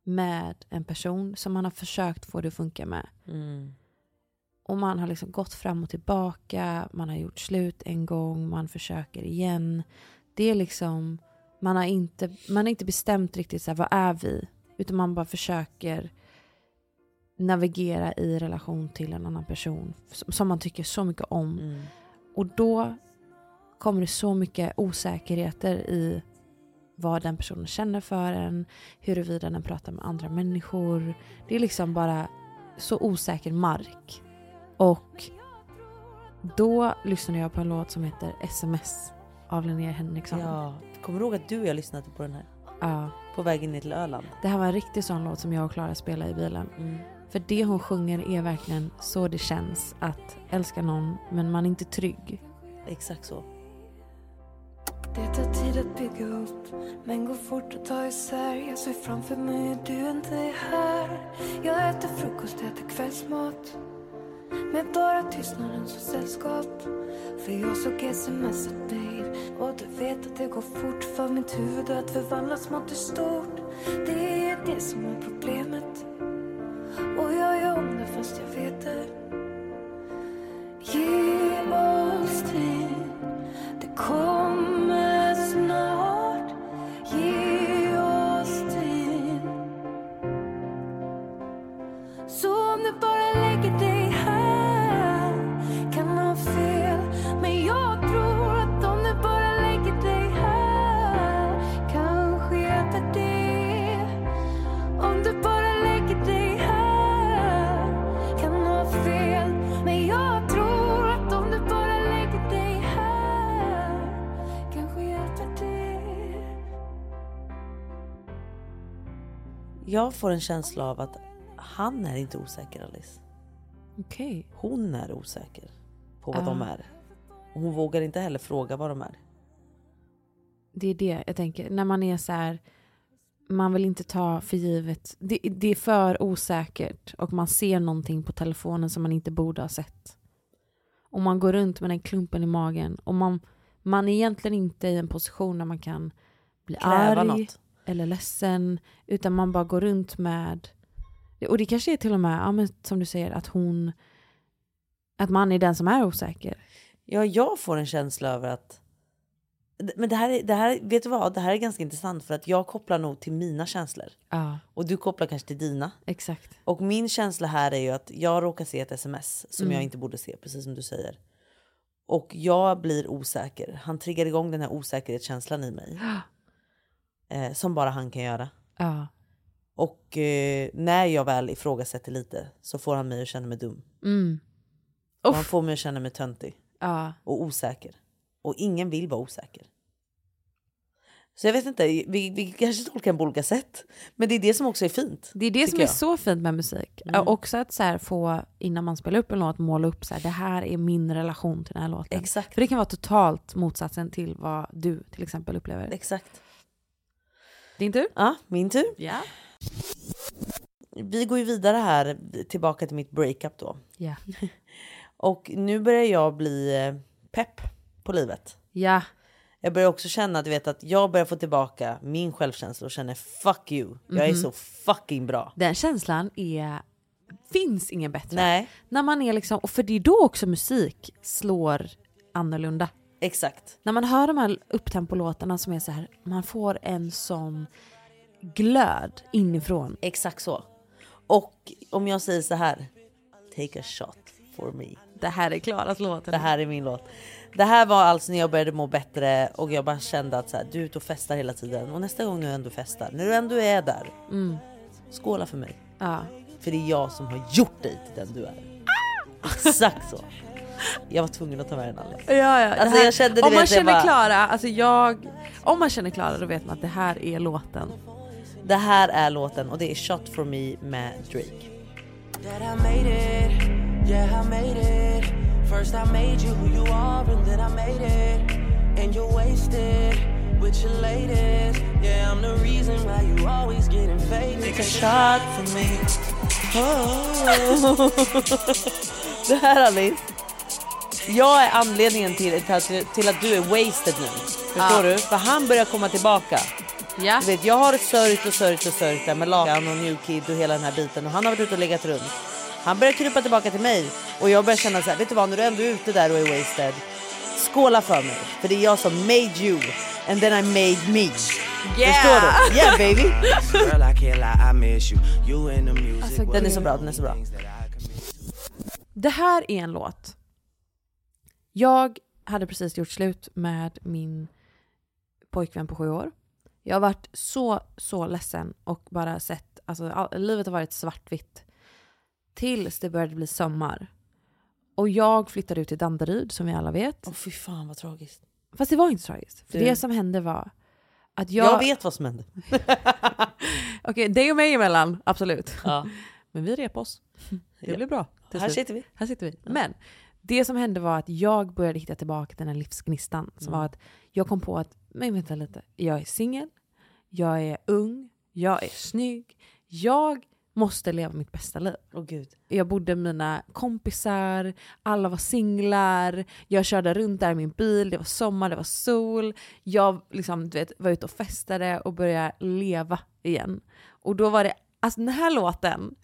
med en person som man har försökt få det att funka med. Mm. Och man har liksom gått fram och tillbaka, man har gjort slut en gång, man försöker igen. Det är liksom, man har inte, man har inte bestämt riktigt så här, vad är vi? Utan man bara försöker navigera i relation till en annan person som, man tycker så mycket om. Mm. Och då kommer det så mycket osäkerheter i vad den personen känner för en, huruvida den pratar med andra människor. Det är liksom bara så osäker mark. Och då lyssnade jag på en låt som heter SMS av Linnea Henriksson. Ja, kommer du ihåg att du och jag lyssnade på den här? Ja. På vägen ner till Öland. Det här var en riktig sån låt som jag och Klara spelade i bilen. Mm. För det hon sjunger är verkligen så det känns att älska någon men man är inte trygg. Exakt så. Det tar tid att bygga upp men går fort att ta isär. Jag ser framför mig att du inte är här. Jag äter frukost, äter kvällsmat. Med bara tystnaden som sällskap. För jag såg smset dig Och du vet att det går fort för mitt huvud att förvandlas smått till stort. Det är det som är problemet. Och jag gör om det fast jag vet det. Ge oss tid. Det kommer jag får en känsla av att han är inte osäker Alice. Okej. Hon är osäker på vad Ah. de är. Och hon vågar inte heller fråga vad de är. Det är det jag tänker. När man är så här, man vill inte ta för givet. Det, det är för osäkert och man ser någonting på telefonen som man inte borde ha sett. Och man går runt med den klumpen i magen och man, man är egentligen inte i en position där man kan bli Kräva arg något. Eller ledsen utan man bara går runt med och det kanske är till och med, ja, men som du säger, att hon att man är den som är osäker. Ja, jag får en känsla över att... Men det här, är, det här, vet du vad? Det här är ganska intressant för att jag kopplar nog till mina känslor. Ja. Och du kopplar kanske till dina. Exakt. Och min känsla här är ju att jag råkar se ett sms som Mm. jag inte borde se, precis som du säger. Och jag blir osäker. Han triggar igång den här osäkerhetskänslan i mig. Eh, som bara han kan göra. Ja. Och eh, när jag väl ifrågasätter lite så får han mig att känna mig dum. Mm. Och han får mig att känna mig töntig. Ja. Och osäker. Och ingen vill vara osäker. Så jag vet inte, vi, vi kanske tolkar den på olika sätt. Men det är det som också är fint. Det är det som tycker är jag. så fint med musik. Mm. Också att så här få, innan man spelar upp en låt, måla upp så här, det här är min relation till den här låten. Exakt. För det kan vara totalt motsatsen till vad du till exempel upplever. Exakt. Din tur? Ja, min tur. Ja. Vi går ju vidare här tillbaka till mitt breakup då. Ja. Och nu börjar jag bli eh, pepp på livet. Ja. Jag börjar också känna du vet, att jag börjar få tillbaka min självkänsla och känner fuck you. Jag är Mhm. så fucking bra. Den känslan är, finns ingen bättre. Nej. När man är liksom, och för det är då också musik slår annorlunda. Exakt. När man hör de här upptempolåtarna som är så här, man får en sån glöd inifrån. Exakt så. Och om jag säger så här. Take a shot for me. Det här är Klaras låten. Det här är min låt. Det här var alltså när jag började må bättre och jag bara kände att så här, du är ute och festar hela tiden. Och nästa gång du ändå festar, när du ändå är där. Mm. Skåla för mig. Ja. För det är jag som har gjort dig till den du är. Exakt så. Jag var tvungen att ta med den Alice. Ja, ja. Alltså här, jag kände, om man vet, jag känner bara- Klara, alltså jag, om man känner Klara då vet man att det här är låten. Det här är låten och det är Shot for me med Drake. That I made it, yeah I made it. First I made you who you are and then I made it. And you're wasted with your latest. Yeah I'm the reason why you always getting faded. Take a shot for me. Oh. det här Alice. Jag är anledningen till, till, till att du är wasted nu. Förstår Ja. du? För han börjar komma tillbaka. Ja. Du vet, jag har sörjt och sörjt och sörjt där med Lakan och New Kid och hela den här biten och han har varit ute och legat runt. Han börjar krypa tillbaka till mig och jag börjar känna så här, vet du vad, när du ändå är ute där och är wasted, skåla för mig. För det är jag som made you and then I made me. Förstår du? Yeah baby! Alltså, Den är så bra, den är så bra. Det här är en låt. Jag hade precis gjort slut med min pojkvän på sju år. Jag har varit så, så ledsen och bara sett, alltså all, livet har varit svartvitt. Tills det började bli sommar. Och jag flyttade ut till Danderyd som vi alla vet. Åh fy fan vad tragiskt. Fast det var inte tragiskt. För Du- det som hände var att jag... Jag vet vad som hände. Okej, dig och mig emellan, absolut. Ja. Men vi rep oss. Det Ja. blev bra. Här sitter vi. Här sitter vi. Men det som hände var att jag började hitta tillbaka den här livsgnistan. Som Mm. var att jag kom på att, men vänta lite, jag är singel, jag är ung, jag är snygg, jag måste leva mitt bästa liv. Åh gud. Jag bodde med mina kompisar, alla var singlar, jag körde runt där i min bil, det var sommar, det var sol. Jag liksom, du vet, var ute och festade och började leva igen. Och då var det, alltså den här låten,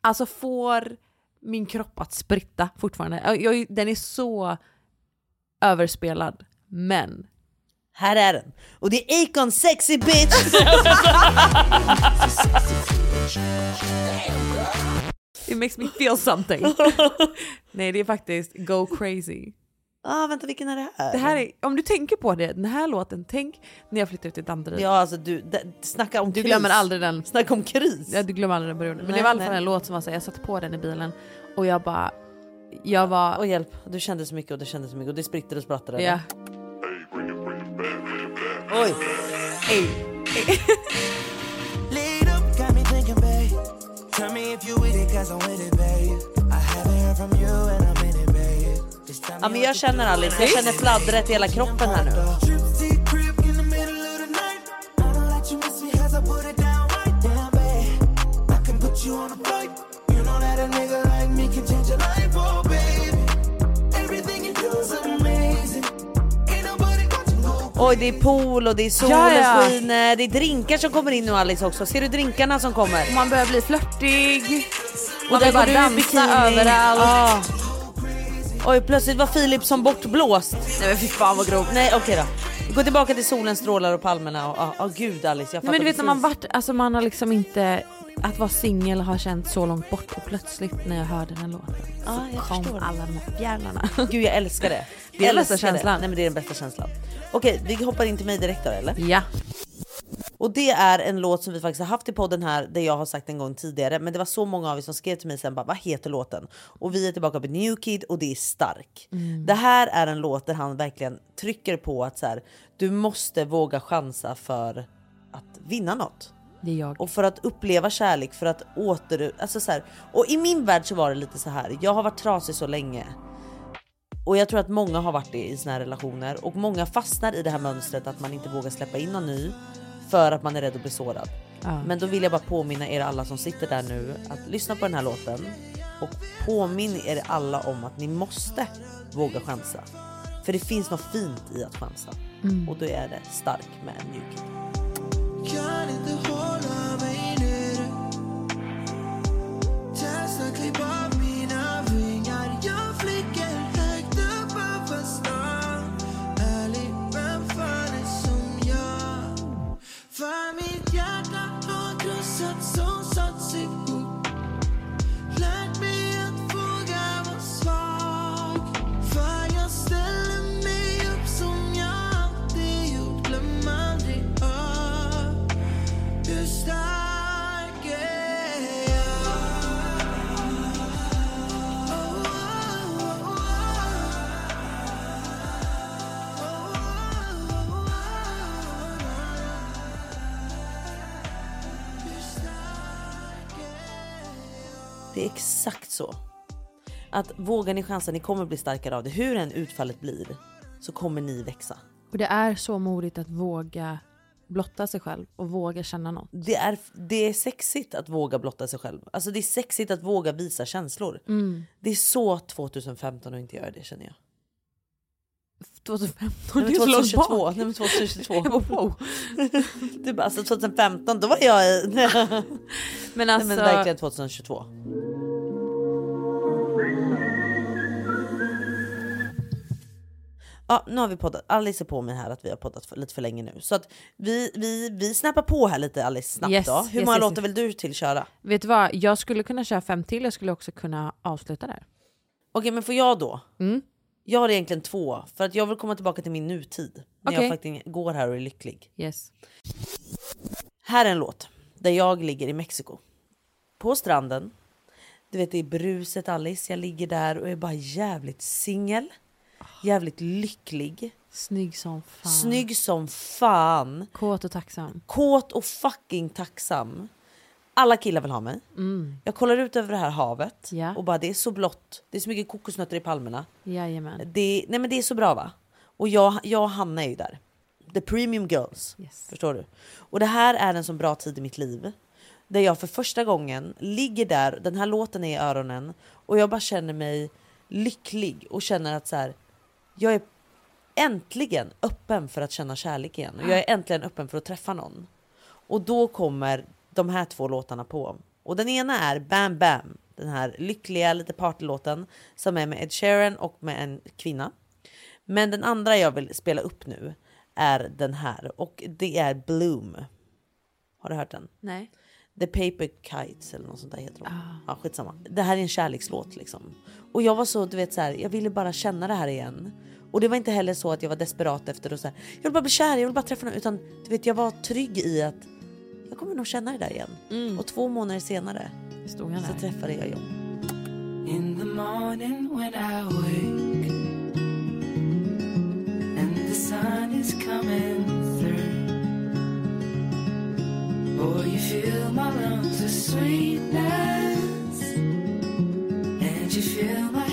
alltså får min kropp att spritta fortfarande. Jag, jag, den är så överspelad, men Här är den. Och det är Akon sexy bitch! it makes me feel something. Nej det är faktiskt Go Crazy. Ah, vänta vilken är det här? Det här är, om du tänker på det, den här låten, tänk när jag flyttade ut till Danderyd. Ja alltså du, det, snacka om Du kris. glömmer aldrig den. Snacka om kris. Ja, du glömmer aldrig den perioden. Men Nej, det var i alla fall en låt som var så jag satte på den i bilen och jag bara, jag var... Och hjälp, du kände så mycket och du kände så mycket och det spritter och sprattade. Ja. Oj! Laid up, Ja men jag känner Alice, jag känner fladdret i hela kroppen här nu. Oj det är pool och det är solen Ja, ja. skiner, det är drinkar som kommer in nu Alice också. Ser du drinkarna som kommer? Man börjar bli flörtig. Och där vill bara dansa överallt. Ja. Oj plötsligt var Filip som bortblåst. Nej men fy fan vad grovt. Nej okej då. Gå tillbaka till solen strålar och palmerna och ja, oh, gud Alice jag fattar Nej, men du vet när man precis. varit, alltså man har liksom inte, att vara singel har känt så långt bort och plötsligt när jag hörde den här låten Ja, så jag kom förstår. alla de här fjärilarna. Gud jag älskar det. Det är den bästa känslan. Nej men det är den bästa känslan. Okej vi hoppar in till mig direkt då eller? Ja. Och det är en låt som vi faktiskt har haft i podden här där jag har sagt en gång tidigare men det var så många av er som skrev till mig sen bara vad heter låten? Och vi är tillbaka på New Kid och det är stark. Mm. Det här är en låt där han verkligen trycker på att så här, du måste våga chansa för att vinna något. Och för att uppleva kärlek, för att åter... Alltså så här, och i min värld så var det lite så här. jag har varit trasig så länge. Och jag tror att många har varit det i sina relationer och många fastnar i det här mönstret att man inte vågar släppa in någon ny för att man är rädd att bli sårad. Ja. Men då vill jag bara påminna er alla som sitter där nu att lyssna på den här låten och påminn er alla om att ni måste våga chansa. För det finns något fint i att chansa Mm. och då är det stark med en mjuk. Kan inte hålla mig nere Testa har krossats och Det är exakt så. Att vågar ni chansa, ni kommer bli starkare av det. Hur än utfallet blir så kommer ni växa. Och det är så modigt att våga blotta sig själv och våga känna något. Det är, det är sexigt att våga blotta sig själv. Alltså det är sexigt att våga visa känslor. Mm. Det är så 2015 att inte göra det känner jag. 2015, Nej, det men är så långt 2022. bak. Nej, men 2022. Jag bara, wow. Du bara, alltså 2015 då var jag i... Men Nej, alltså, men verkligen 2022. Ja, nu har vi poddat. Alice är på mig här att vi har poddat för, lite för länge nu. Så att vi, vi, vi snappar på här lite Alice snabbt Yes, då. Hur yes, många yes, låtar vill du till köra? vet du vad? Jag skulle kunna köra fem till, jag skulle också kunna avsluta där. Okej men får jag då? Mm. Jag har egentligen två för att jag vill komma tillbaka till min nutid. När Okej. jag faktiskt går här och är lycklig. Yes. Här är en låt där jag ligger i Mexiko. På stranden. Du vet det är bruset Alice. Jag ligger där och är bara jävligt singel. Jävligt lycklig. Snygg som fan. Snygg som fan. Kåt och tacksam. Kåt och fucking tacksam. Alla killar vill ha mig. Mm. Jag kollar ut över det här havet Ja. och bara det är så blått. Det är så mycket kokosnötter i palmerna. Jajamän. Det, nej men det är så bra va? Och jag, jag och Hanna är ju där. The premium girls. Förstår du? Och det här är en så bra tid i mitt liv. Där jag för första gången ligger där, den här låten är i öronen och jag bara känner mig lycklig och känner att så här, jag är äntligen öppen för att känna kärlek igen. Och jag är äntligen öppen för att träffa någon. Och då kommer de här två låtarna på. Och den ena är Bam Bam, den här lyckliga lite partylåten som är med Ed Sheeran och med en kvinna. Men den andra jag vill spela upp nu är den här och det är Bloom. Har du hört den? Nej. The Paper Kites eller något sånt där heter de. Ja, skitsamma. Det här är en kärlekslåt liksom. Och jag var så, du vet så här, jag ville bara känna det här igen. Och det var inte heller så att jag var desperat efter att säga jag vill bara bli kär, jag vill bara träffa någon. Utan du vet, jag var trygg i att jag kommer nog känna det där igen. Och två månader senare Stod han så där. träffade jag John. In the morning when I wake and the sun is coming through, boy, you fill my lungs with sweetness, and you fill my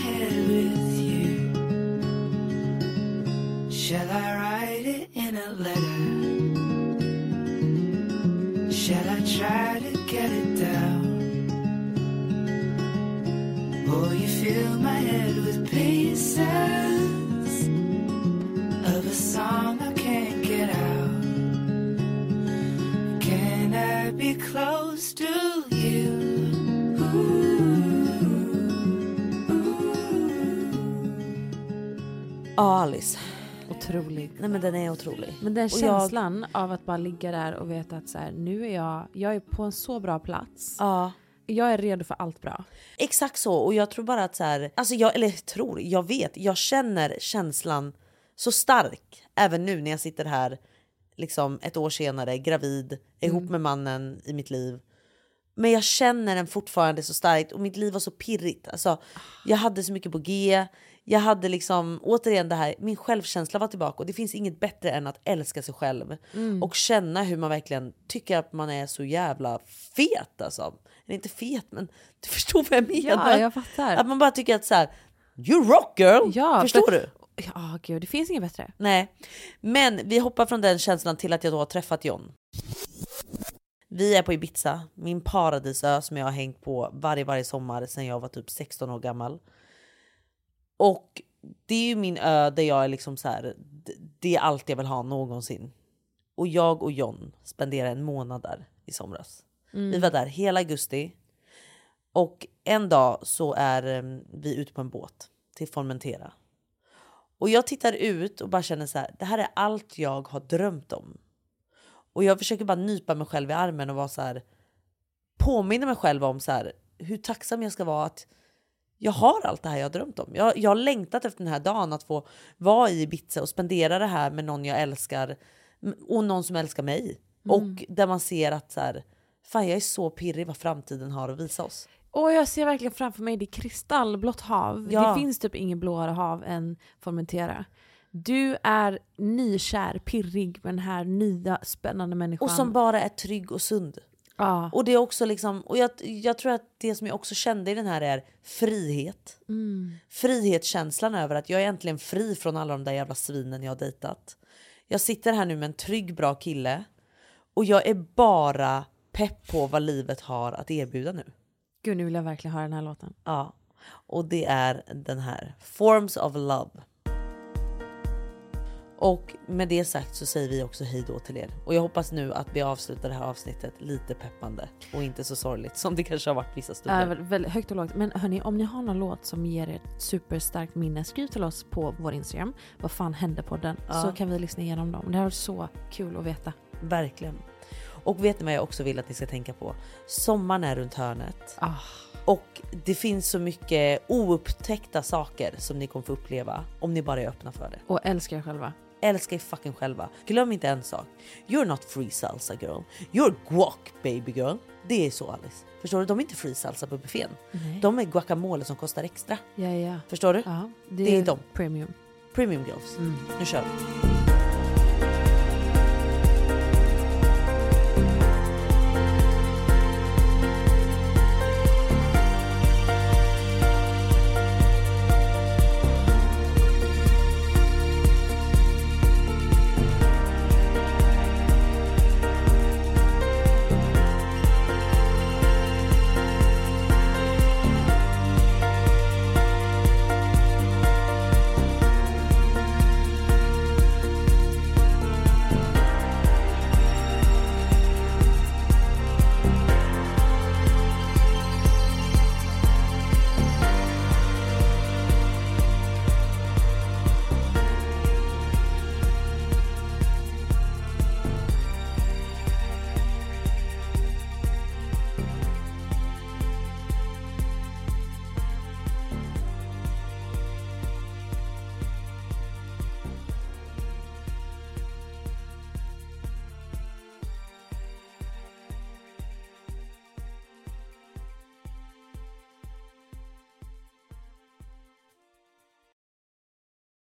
Otrolig. Nej men den är otrolig. Men den Och jag- känslan av att bara ligga där och veta att så här, nu är jag, jag är på en så bra plats. Ja. Jag är redo för allt bra. Exakt så och jag tror bara att så här, alltså jag, eller tror, jag vet, jag känner känslan så stark även nu när jag sitter här liksom ett år senare gravid, ihop Mm. med mannen i mitt liv. Men jag känner den fortfarande så starkt och mitt liv var så pirrigt. Alltså, jag hade så mycket på G. Jag hade liksom återigen det här, min självkänsla var tillbaka och det finns inget bättre än att älska sig själv Mm. och känna hur man verkligen tycker att man är så jävla fet alltså. Eller inte fet men du förstår vad jag menar. Ja, jag fattar. Att man bara tycker att så här, you rock girl! Ja, förstår för- du? Ja, gud, det finns inget bättre. Nej, men vi hoppar från den känslan till att jag då har träffat John. Vi är på Ibiza, min paradisö som jag har hängt på varje, varje sommar sedan jag var typ 16 år gammal. Och det är ju min ö där jag är liksom så här, det är allt jag vill ha någonsin. Och jag och John spenderade en månad där i somras. Mm. Vi var där hela augusti. Och en dag så är eh, vi ute på en båt till Formentera. Och jag tittar ut och bara känner så här, det här är allt jag har drömt om. Och jag försöker bara nypa mig själv i armen och vara så här, påminna mig själv om så här, hur tacksam jag ska vara att jag har allt det här jag drömt om. Jag, jag har längtat efter den här dagen att få vara i Ibiza och spendera det här med någon jag älskar och någon som älskar mig. Mm. Och där man ser att så här, fan jag är så pirrig vad framtiden har att visa oss. Och jag ser verkligen framför mig det kristallblått hav. Ja. Det finns typ inget blåare hav än Formentera. Du är nykär, pirrig med den här nya spännande människan. Och som bara är trygg och sund. Ja. Och det är också liksom, och jag, jag tror att det som jag också kände i den här är frihet. Mm. Frihetskänslan över att jag är äntligen fri från alla de där jävla svinen jag har dejtat. Jag sitter här nu med en trygg bra kille och jag är bara pepp på vad livet har att erbjuda nu. Gud, nu vill jag verkligen höra den här låten. Ja, och det är den här Forms of Love. Och med det sagt så säger vi också hej då till er. Och jag hoppas nu att vi avslutar det här avsnittet lite peppande och inte så sorgligt som det kanske har varit vissa stunder. väldigt, väldigt högt och lågt. Men hörni, om ni har någon låt som ger er ett superstarkt minne, skriv till oss på vår Instagram. Vad fan hände på den? Ja. Så kan vi lyssna igenom dem. Det här var så kul att veta. Verkligen. Och vet ni vad jag också vill att ni ska tänka på? Sommaren är runt hörnet. Ah. Och det finns så mycket oupptäckta saker som ni kommer få uppleva om ni bara är öppna för det. Och älska er själva. Älska er fucking själva. Glöm inte en sak. You're not free salsa girl. You're guac baby girl. Det är så Alice. Förstår du? De är inte free salsa på buffén. Nej. De är guacamole som kostar extra. Ja, ja. Förstår du? Ja, det, är de. Premium. Premium girls. Mm. Nu kör vi.